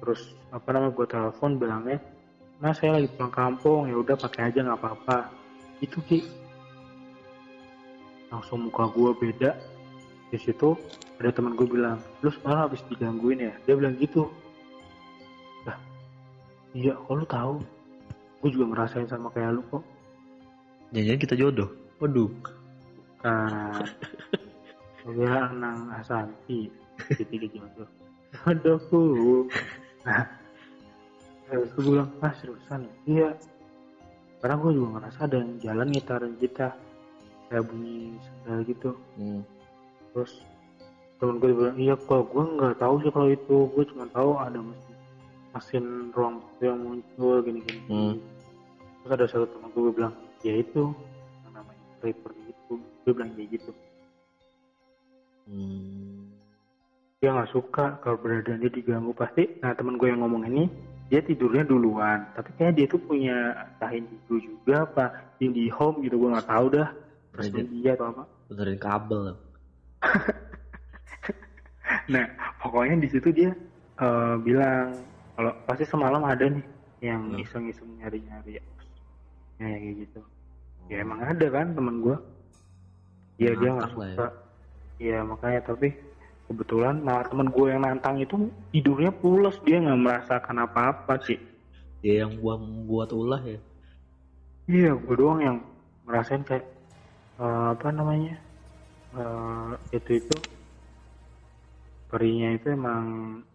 Terus apa namanya gue telepon bilangnya, mas saya lagi pulang kampung ya udah pakai aja nggak apa-apa. Itu ki langsung muka gue beda. Di situ ada teman gue bilang, lu semalam habis digangguin ya? Dia bilang gitu. Iya kok lu tahu? Gue juga ngerasain sama kayak lu kok. Jangan kita jodoh. Waduh. Nah, dia nang Asanti, tiga jodoh. Aduh, nah, terus gue bilang, ah seriusan ya? Iya. Karena gue juga ngerasa ada yang jalan ngitarin kita, kayak bunyi sendal gitu. Hmm. Terus temen gue bilang, iya kok gue nggak tahu sih kalau itu, gue cuma tahu ada mesin, mesin ruang yang muncul gini-gini. Hmm. Terus ada satu temen gue bilang, ya itu, yang namanya creeper gitu. Dia bilang kayak gitu. Hmm. dia nggak suka kalau beradaannya diganggu pasti nah teman gue yang ngomong ini dia tidurnya duluan tapi kayak dia tuh punya entah indigo juga apa di home gitu gue nggak tahu dah terus dia atau apa Benerin kabel. nah pokoknya di situ dia eh, bilang kalau pasti semalam ada nih yang Hmm. iseng-iseng nyari-nyari ya ya kayak gitu. Ya emang ada kan teman gue Iya dia nggak lah ya. suka. Iya makanya tapi kebetulan malah temen gue yang nantang itu tidurnya pulas. Dia nggak merasakan apa-apa sih dia yang buat membuat ulah ya. Iya gue doang yang ngerasain kayak eh, apa namanya eh, itu itu perinya itu emang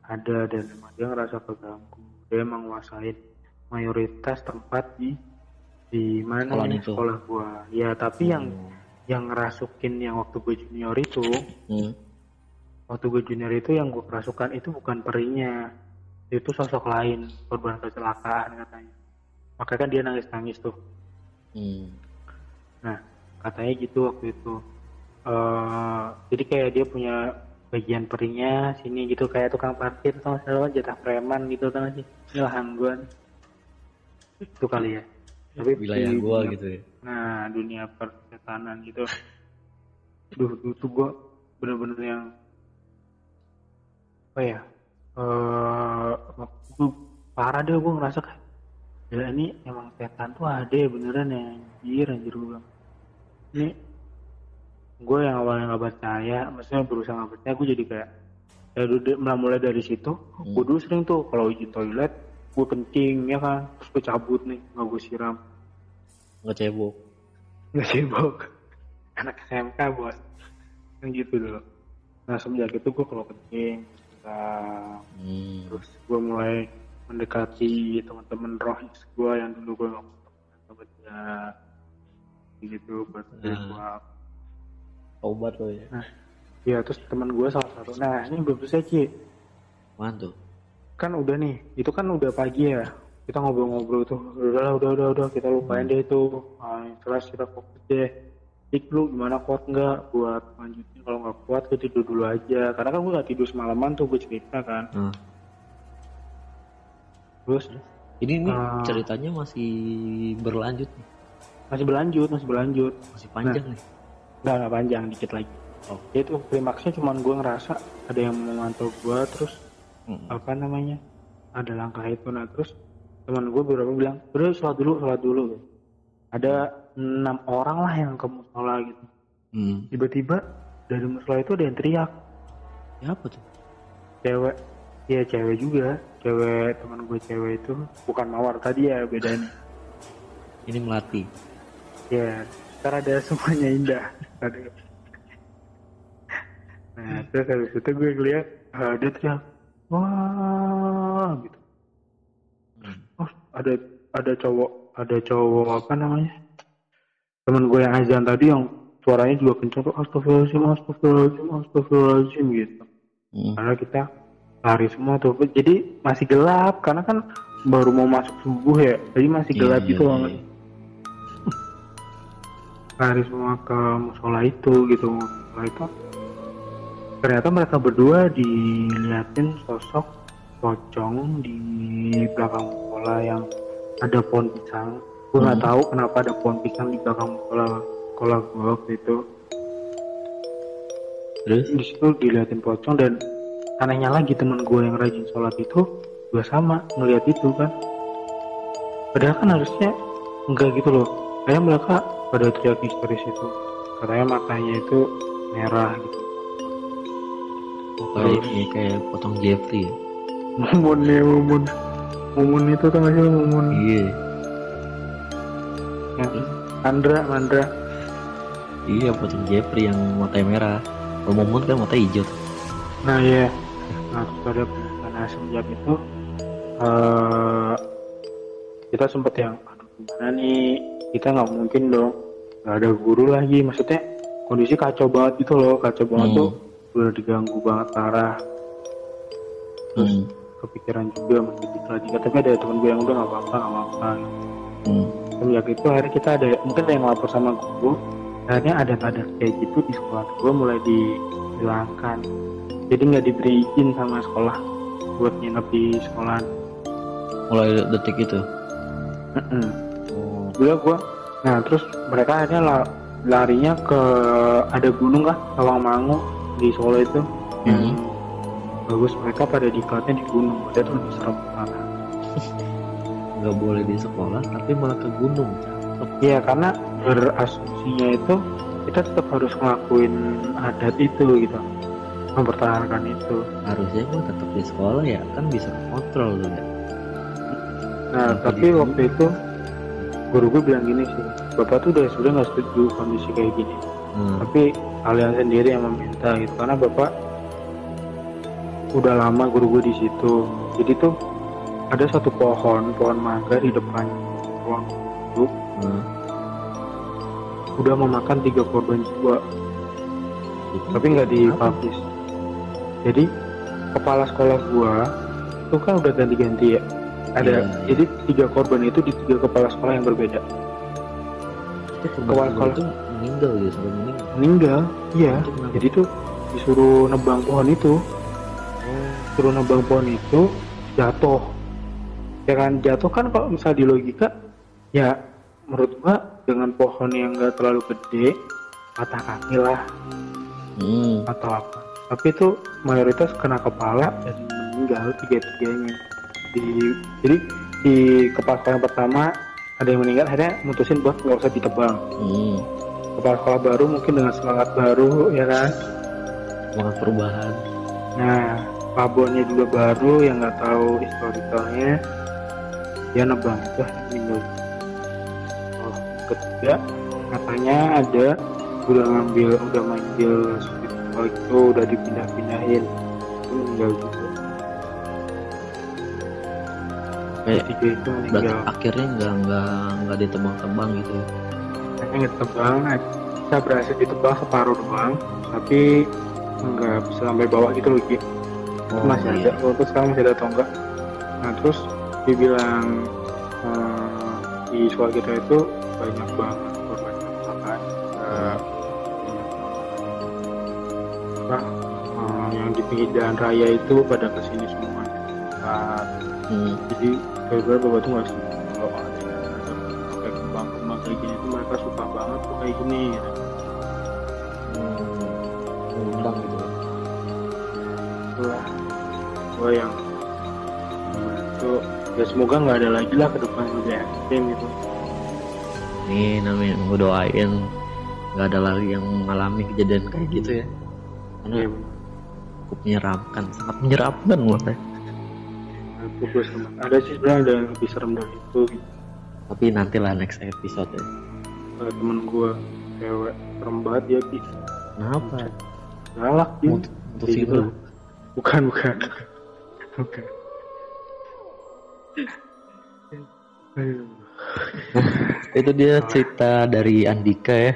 ada dan emang dia ngerasa keganggu dia emang nguasain mayoritas tempat di di mana Sekolah itu. sekolah gua ya tapi yang Hmm. yang ngerasukin yang waktu gue junior itu Hmm. waktu gue junior itu yang gue kerasukan itu bukan perinya itu sosok lain korban kecelakaan katanya makanya kan dia nangis nangis tuh Hmm. nah katanya gitu waktu itu eh jadi kayak dia punya bagian perinya sini gitu kayak tukang parkir sama salah jatah preman gitu gak sih ini lahan gue itu kali ya. Tapi wilayah di gua dunia- gitu ya. Nah dunia persetanan gitu. Duh itu gue bener-bener yang apa ya eh waktu parah deh gue ngerasa kayak ya ini emang setan tuh ada ya beneran ya anjir anjir bilang. Ini gue yang awalnya nggak percaya maksudnya berusaha nggak percaya gue jadi kayak ya mulai mulai dari situ. Gue dulu sering tuh kalau izin toilet gue kencing ya kan? Terus gue cabut nih nggak gue siram. Nggak cebok. Nggak sibuk anak SMK bos. Yang gitu dulu. Nah semenjak itu gue kalau kencing siram. Hmm. terus gue mulai mendekati teman-teman rohis gue yang dulu gue nggak dia gitu buat Nah. gue obat lo ya. Ya terus teman gue salah satu. Nah ini belum selesai Ci. Mana tuh? Kan udah nih itu kan udah pagi ya. Kita ngobrol-ngobrol tuh. Udah udah udah udah. Kita lupain deh itu ah, yang jelas kita fokus deh. Dik lu gimana? Kuat nggak buat lanjutin? Kalau nggak kuat gue tidur dulu aja. Karena kan gue nggak tidur semalaman tuh gue cerita kan. Hmm. terus? Ini nih Ah. ceritanya masih berlanjut nih? Masih berlanjut masih berlanjut. Masih panjang nih nggak nggak panjang dikit lagi Oh. Itu klimaksnya cuman gue ngerasa ada yang memantau gue terus Hmm. apa namanya ada langkah itu nah terus teman gue beberapa bilang udah sholat dulu sholat dulu gitu. ada enam orang lah yang ke musola gitu Hmm. tiba-tiba dari musola itu ada yang teriak ya apa tuh cewek ya cewek juga cewek teman gue cewek itu bukan mawar tadi ya bedanya ini melati ya sekarang ada semuanya indah Aduh. nah terus habis itu gue ngeliat eh, dia teriak wah gitu Hmm. oh ada ada cowok ada cowok apa namanya teman gue yang azan tadi yang suaranya juga kencang tuh astagfirullahaladzim astagfirullahaladzim astagfirullahaladzim gitu Hmm. karena kita lari semua tuh jadi masih gelap karena kan baru mau masuk subuh ya jadi masih gelap iya, gitu iya. banget lari semua ke musola itu gitu. Musola itu ternyata mereka berdua diliatin sosok pocong di belakang musola yang ada pohon pisang. Gue nggak Hmm. tahu kenapa ada pohon pisang di belakang musola sekolah gue waktu itu. Terus? Di situ diliatin pocong dan anehnya lagi teman gue yang rajin sholat itu juga sama ngeliat itu kan. Padahal kan harusnya enggak gitu loh. Kayak mereka pada teriak histeris itu katanya matanya itu merah gitu oh, kayak ini kayak potong Jeffrey ya? mumun ya mumun mumun itu tuh nggak sih lo, mumun iya ya. Mandra Mandra iya potong Jeffrey yang matanya merah kalau Momon kan mata hijau tuh. Nah iya, nah terus ada karena semenjak itu eh kita sempet yang gimana nih? Kita nggak mungkin dong. Nggak ada guru lagi maksudnya kondisi kacau banget gitu loh. Kacau banget Hmm. tuh. Udah diganggu banget parah. Terus Hmm. kepikiran juga masih gitu lagi. Tapi ada temen gue yang udah nggak apa-apa nggak apa-apa. Hmm. semenjak itu akhirnya kita ada mungkin ada yang lapor sama guru. Akhirnya ada ada kayak gitu di sekolah gue mulai dihilangkan. Jadi nggak diberi izin sama sekolah buat nginep di sekolah mulai detik itu? Oh dulu gue nah terus mereka akhirnya la- larinya ke ada gunung kan Tawangmangu di Solo itu. Yang Hmm. bagus mereka pada dikatnya di gunung. Padahal itu lebih serem. Parah nggak boleh di sekolah tapi malah ke gunung Iya karena berasumsinya itu kita tetap harus ngelakuin adat itu gitu. mempertahankan itu. Harusnya gue tetap di sekolah ya kan bisa kontrol tuh ya nah tapi gitu? waktu itu guru gue bilang gini sih bapak tuh udah sebenarnya nggak setuju kondisi kayak gini. Hmm. tapi kalian sendiri yang meminta gitu karena bapak udah lama guru gue di situ. Jadi tuh ada satu pohon pohon mangga di depan ruang guru. Hmm. udah memakan tiga korban jiwa. Itu tapi nggak dipublish jadi kepala sekolah gua itu kan udah ganti-ganti ya ada iya. jadi tiga korban itu di tiga kepala sekolah yang berbeda. Itu Kepala sekolah. itu meninggal gitu sampai meninggal. Meninggal iya. Itu jadi tuh disuruh nebang pohon itu. Oh. Suruh nebang pohon itu jatuh. Ya kan jatuh kan kalau misal di logika ya menurut gua dengan pohon yang enggak terlalu gede patah kaki lah. Hmm. atau apa. Tapi itu mayoritas kena kepala dan meninggal tiga tiganya di jadi di kepala sekolah yang pertama ada yang meninggal akhirnya mutusin buat nggak usah ditebang. Hmm. kepala sekolah baru mungkin dengan semangat baru ya kan? Semangat perubahan. Nah pabonnya juga baru yang nggak tahu historikalnya dia nebang. Itu meninggal oh, ketiga katanya ada udah ngambil udah manggil sekolah itu udah dipindah-pindahin. Meninggal juga kayak tiga itu meninggal akhirnya nggak nggak nggak ditebang-tebang gitu ya hanya ditebang kita berhasil ditebang separuh doang tapi nggak bisa sampai bawah gitu loh Ki. oh, masih iya. ada waktu sekarang masih ada atau enggak nah terus dibilang eh, di sekolah kita itu banyak banget korban kecelakaan Eh, apa eh, yang di pinggir jalan raya itu pada ke sini semua Nah, hmm. jadi gara-gara bapak tuh nggak kalau ada yang ada pakai kembang-kembang kayak gini tuh mereka suka banget tuh kayak gini gitu. Hmm. undang gitu ya. itulah gue yang itu ya semoga nggak ada lagi lah ke depan lebih ekstrim gitu Nih namanya gue doain nggak ada lagi yang mengalami kejadian kayak gitu ya. Karena ya, cukup menyeramkan, sangat menyeramkan menurut saya. Gue serem ada sih sebenarnya ada yang lebih serem dari itu gitu. Tapi nantilah next episode ya. Ada temen gue cewek serem banget dia Ki. Kenapa? galak dia Mut- Mutusin gitu lah. bukan bukan bukan. Itu dia cerita dari Andika ya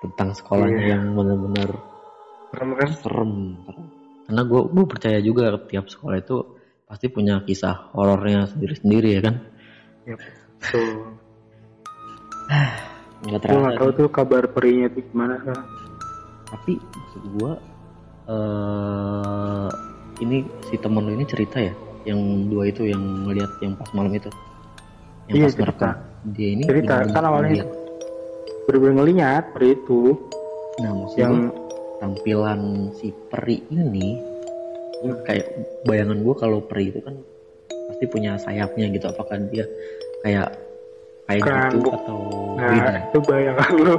tentang sekolahnya Iya. yang benar-benar serem kan serem. Karena gue gue percaya juga tiap sekolah itu pasti punya kisah horornya sendiri-sendiri ya kan. ya tuh Nggak gue nggak terasa. tahu tuh kabar perinya tuh gimana sekarang Tapi maksud gue eh ini si temen lu ini cerita ya, yang dua itu yang ngeliat yang pas malam itu, yang Iya, pas cerita. Dia ini Cerita, kan awalnya bener-bener ngeliat peri itu. Nah maksud yang tampilan si peri ini kayak bayangan gue kalau peri itu kan pasti punya sayapnya gitu. Apakah dia kayak kayak Bukan, gitu atau nah beda itu bayangan lu.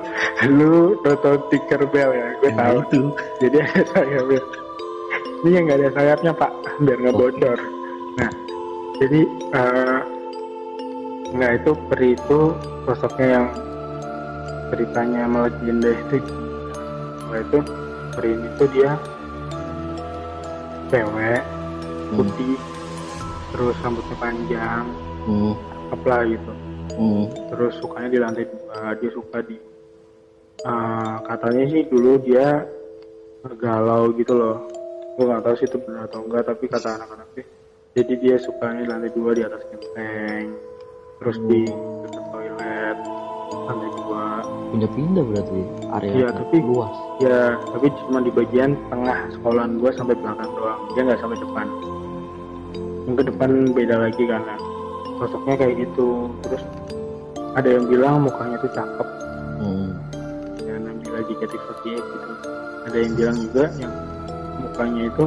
Lu nonton Tinkerbell ya gue Yang tahu. itu. Jadi ada sayapnya. Ini yang nggak ada sayapnya pak. Biar nggak bocor. Nah jadi eh nggak itu peri itu sosoknya yang ceritanya melegenda itu. Nah, itu peri ini tuh dia cewek hmm, putih terus rambutnya panjang hmm, apa gitu. Hmm, terus sukanya di lantai dua dia suka di eh, katanya sih dulu dia galau gitu loh. Gue nggak tahu sih itu benar atau enggak tapi kata anak-anak sih jadi dia sukanya di lantai dua di atas genteng terus di dekat toilet lantai pindah-pindah berarti area Iya, tapi- luas. ya tapi cuma di bagian tengah sekolahan gue sampai belakang doang. Dia nggak sampai depan. Yang ke depan beda lagi karena sosoknya kayak gitu. Terus ada yang bilang mukanya tuh cakep. Hmm. ya Nabila JKT48 gitu ada yang bilang juga yang mukanya itu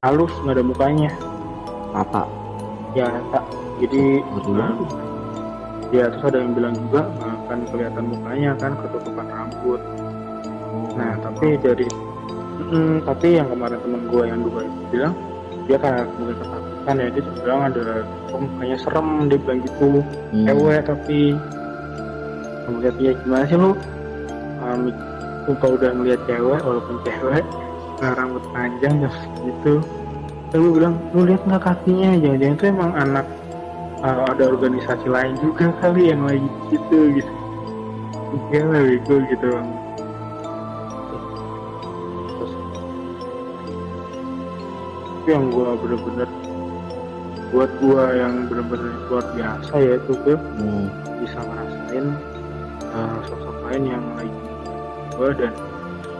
halus nggak ada mukanya. Rata. Ya rata. Jadi Ngeri nah, ya terus ada yang bilang juga akan kelihatan mukanya kan ketutupan rambut. Nah tapi dari Hmm, tapi yang kemarin temen gue yang dua itu bilang dia karena mungkin ketakutan ya. Dia bilang ada oh, kayaknya serem dia bilang gitu. Hmm. cewek tapi kemudian ya gimana sih lu? Um, kalau udah ngeliat cewek walaupun cewek nah, rambut panjang jam segitu. Terus lu bilang lu lihat nggak kakinya? Jangan-jangan itu emang anak uh, ada organisasi lain juga kali yang lagi gitu gitu enggak lah bego gitu. Bang terus itu yang gua bener-bener buat gua yang bener-bener luar biasa ya itu gue Hmm. bisa ngerasain uh, sosok lain yang lagi gue dan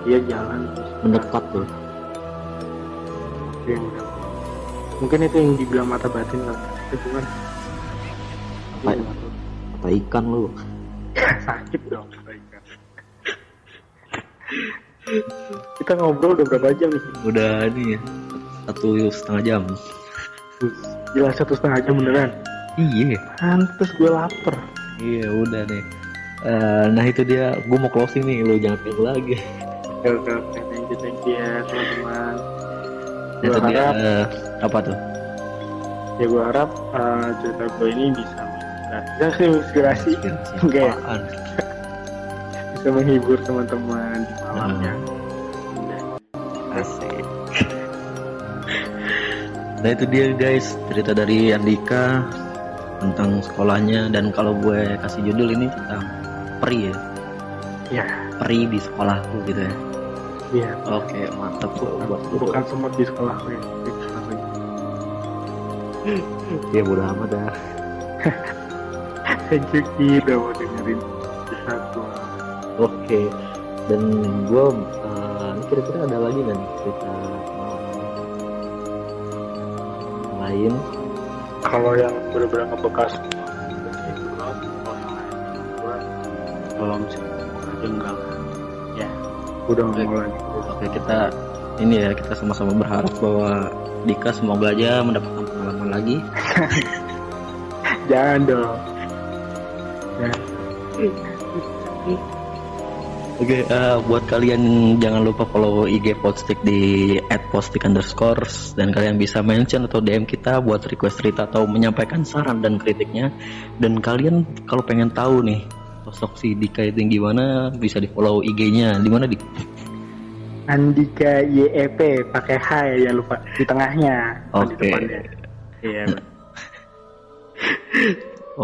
dia jalan. Terus mendekat tuh. Dia udah mungkin itu yang dibilang mata batin lah. Itu cuman Apa? kata ikan lu sakit dong kita ngobrol udah berapa jam nih? Udah ini ya satu setengah jam. Jelas satu setengah jam beneran? Iya. Pantes gue lapar. Iya udah nih Eh, nah itu dia gue mau closing nih lu jangan pilih lagi. Oke oke thank you thank you ya teman-teman. Itu Gua dia harap eh, apa tuh? Ya gue harap uh, cerita gue ini bisa menginspirasi inspirasi. Enggak ya? Bisa menghibur teman-teman di malamnya. Asik. Nah itu dia guys. Cerita dari Andika tentang sekolahnya. Dan kalau gue kasih judul ini tentang peri ya. Ya peri di sekolahku gitu ya. Iya. Oke mantap. Tuh buat lu bukan semut di sekolah gue di sekolah gue. ya bodo amat dah thank you Ki udah mau dengerin cerita gue oke dan gue eh, ini kira-kira ada lagi kan cerita lain? Kalau yang bener-bener ngebekas kalau misalnya enggak lah. ya. Udah nggak mau lagi. Oke kita ini ya kita sama-sama berharap bahwa Dika semoga aja mendapatkan pengalaman lagi. jangan dong Oke eh, buat kalian jangan lupa follow IG Postik di @postik underscores dan kalian bisa mention atau DM kita buat request cerita atau menyampaikan saran dan kritiknya. Dan kalian kalau pengen tahu nih sosok si Dika itu yang gimana bisa di follow IG-nya di mana di Andika YEP pakai H ya jangan lupa di tengahnya Oke. depannya. iya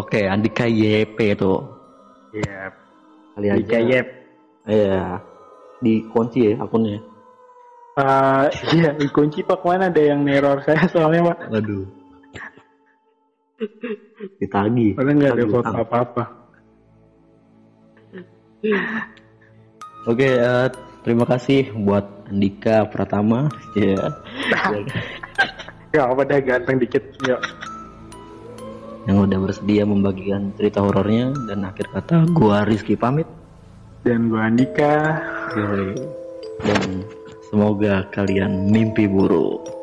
Oke Andika YP itu iya kali Andika aja. YEP Iya di kunci ya akunnya. Eh, iya kunci pak mana ada yang neror saya soalnya pak Waduh. Ditagi. padahal nggak ada foto apa-apa Oke, eh, terima kasih buat Andika Pratama. Ya. ya apa dah ganteng dikit ya Yang udah bersedia membagikan cerita horornya dan akhir kata gua Rizky pamit. dan gua Andika. Dan semoga kalian mimpi buruk.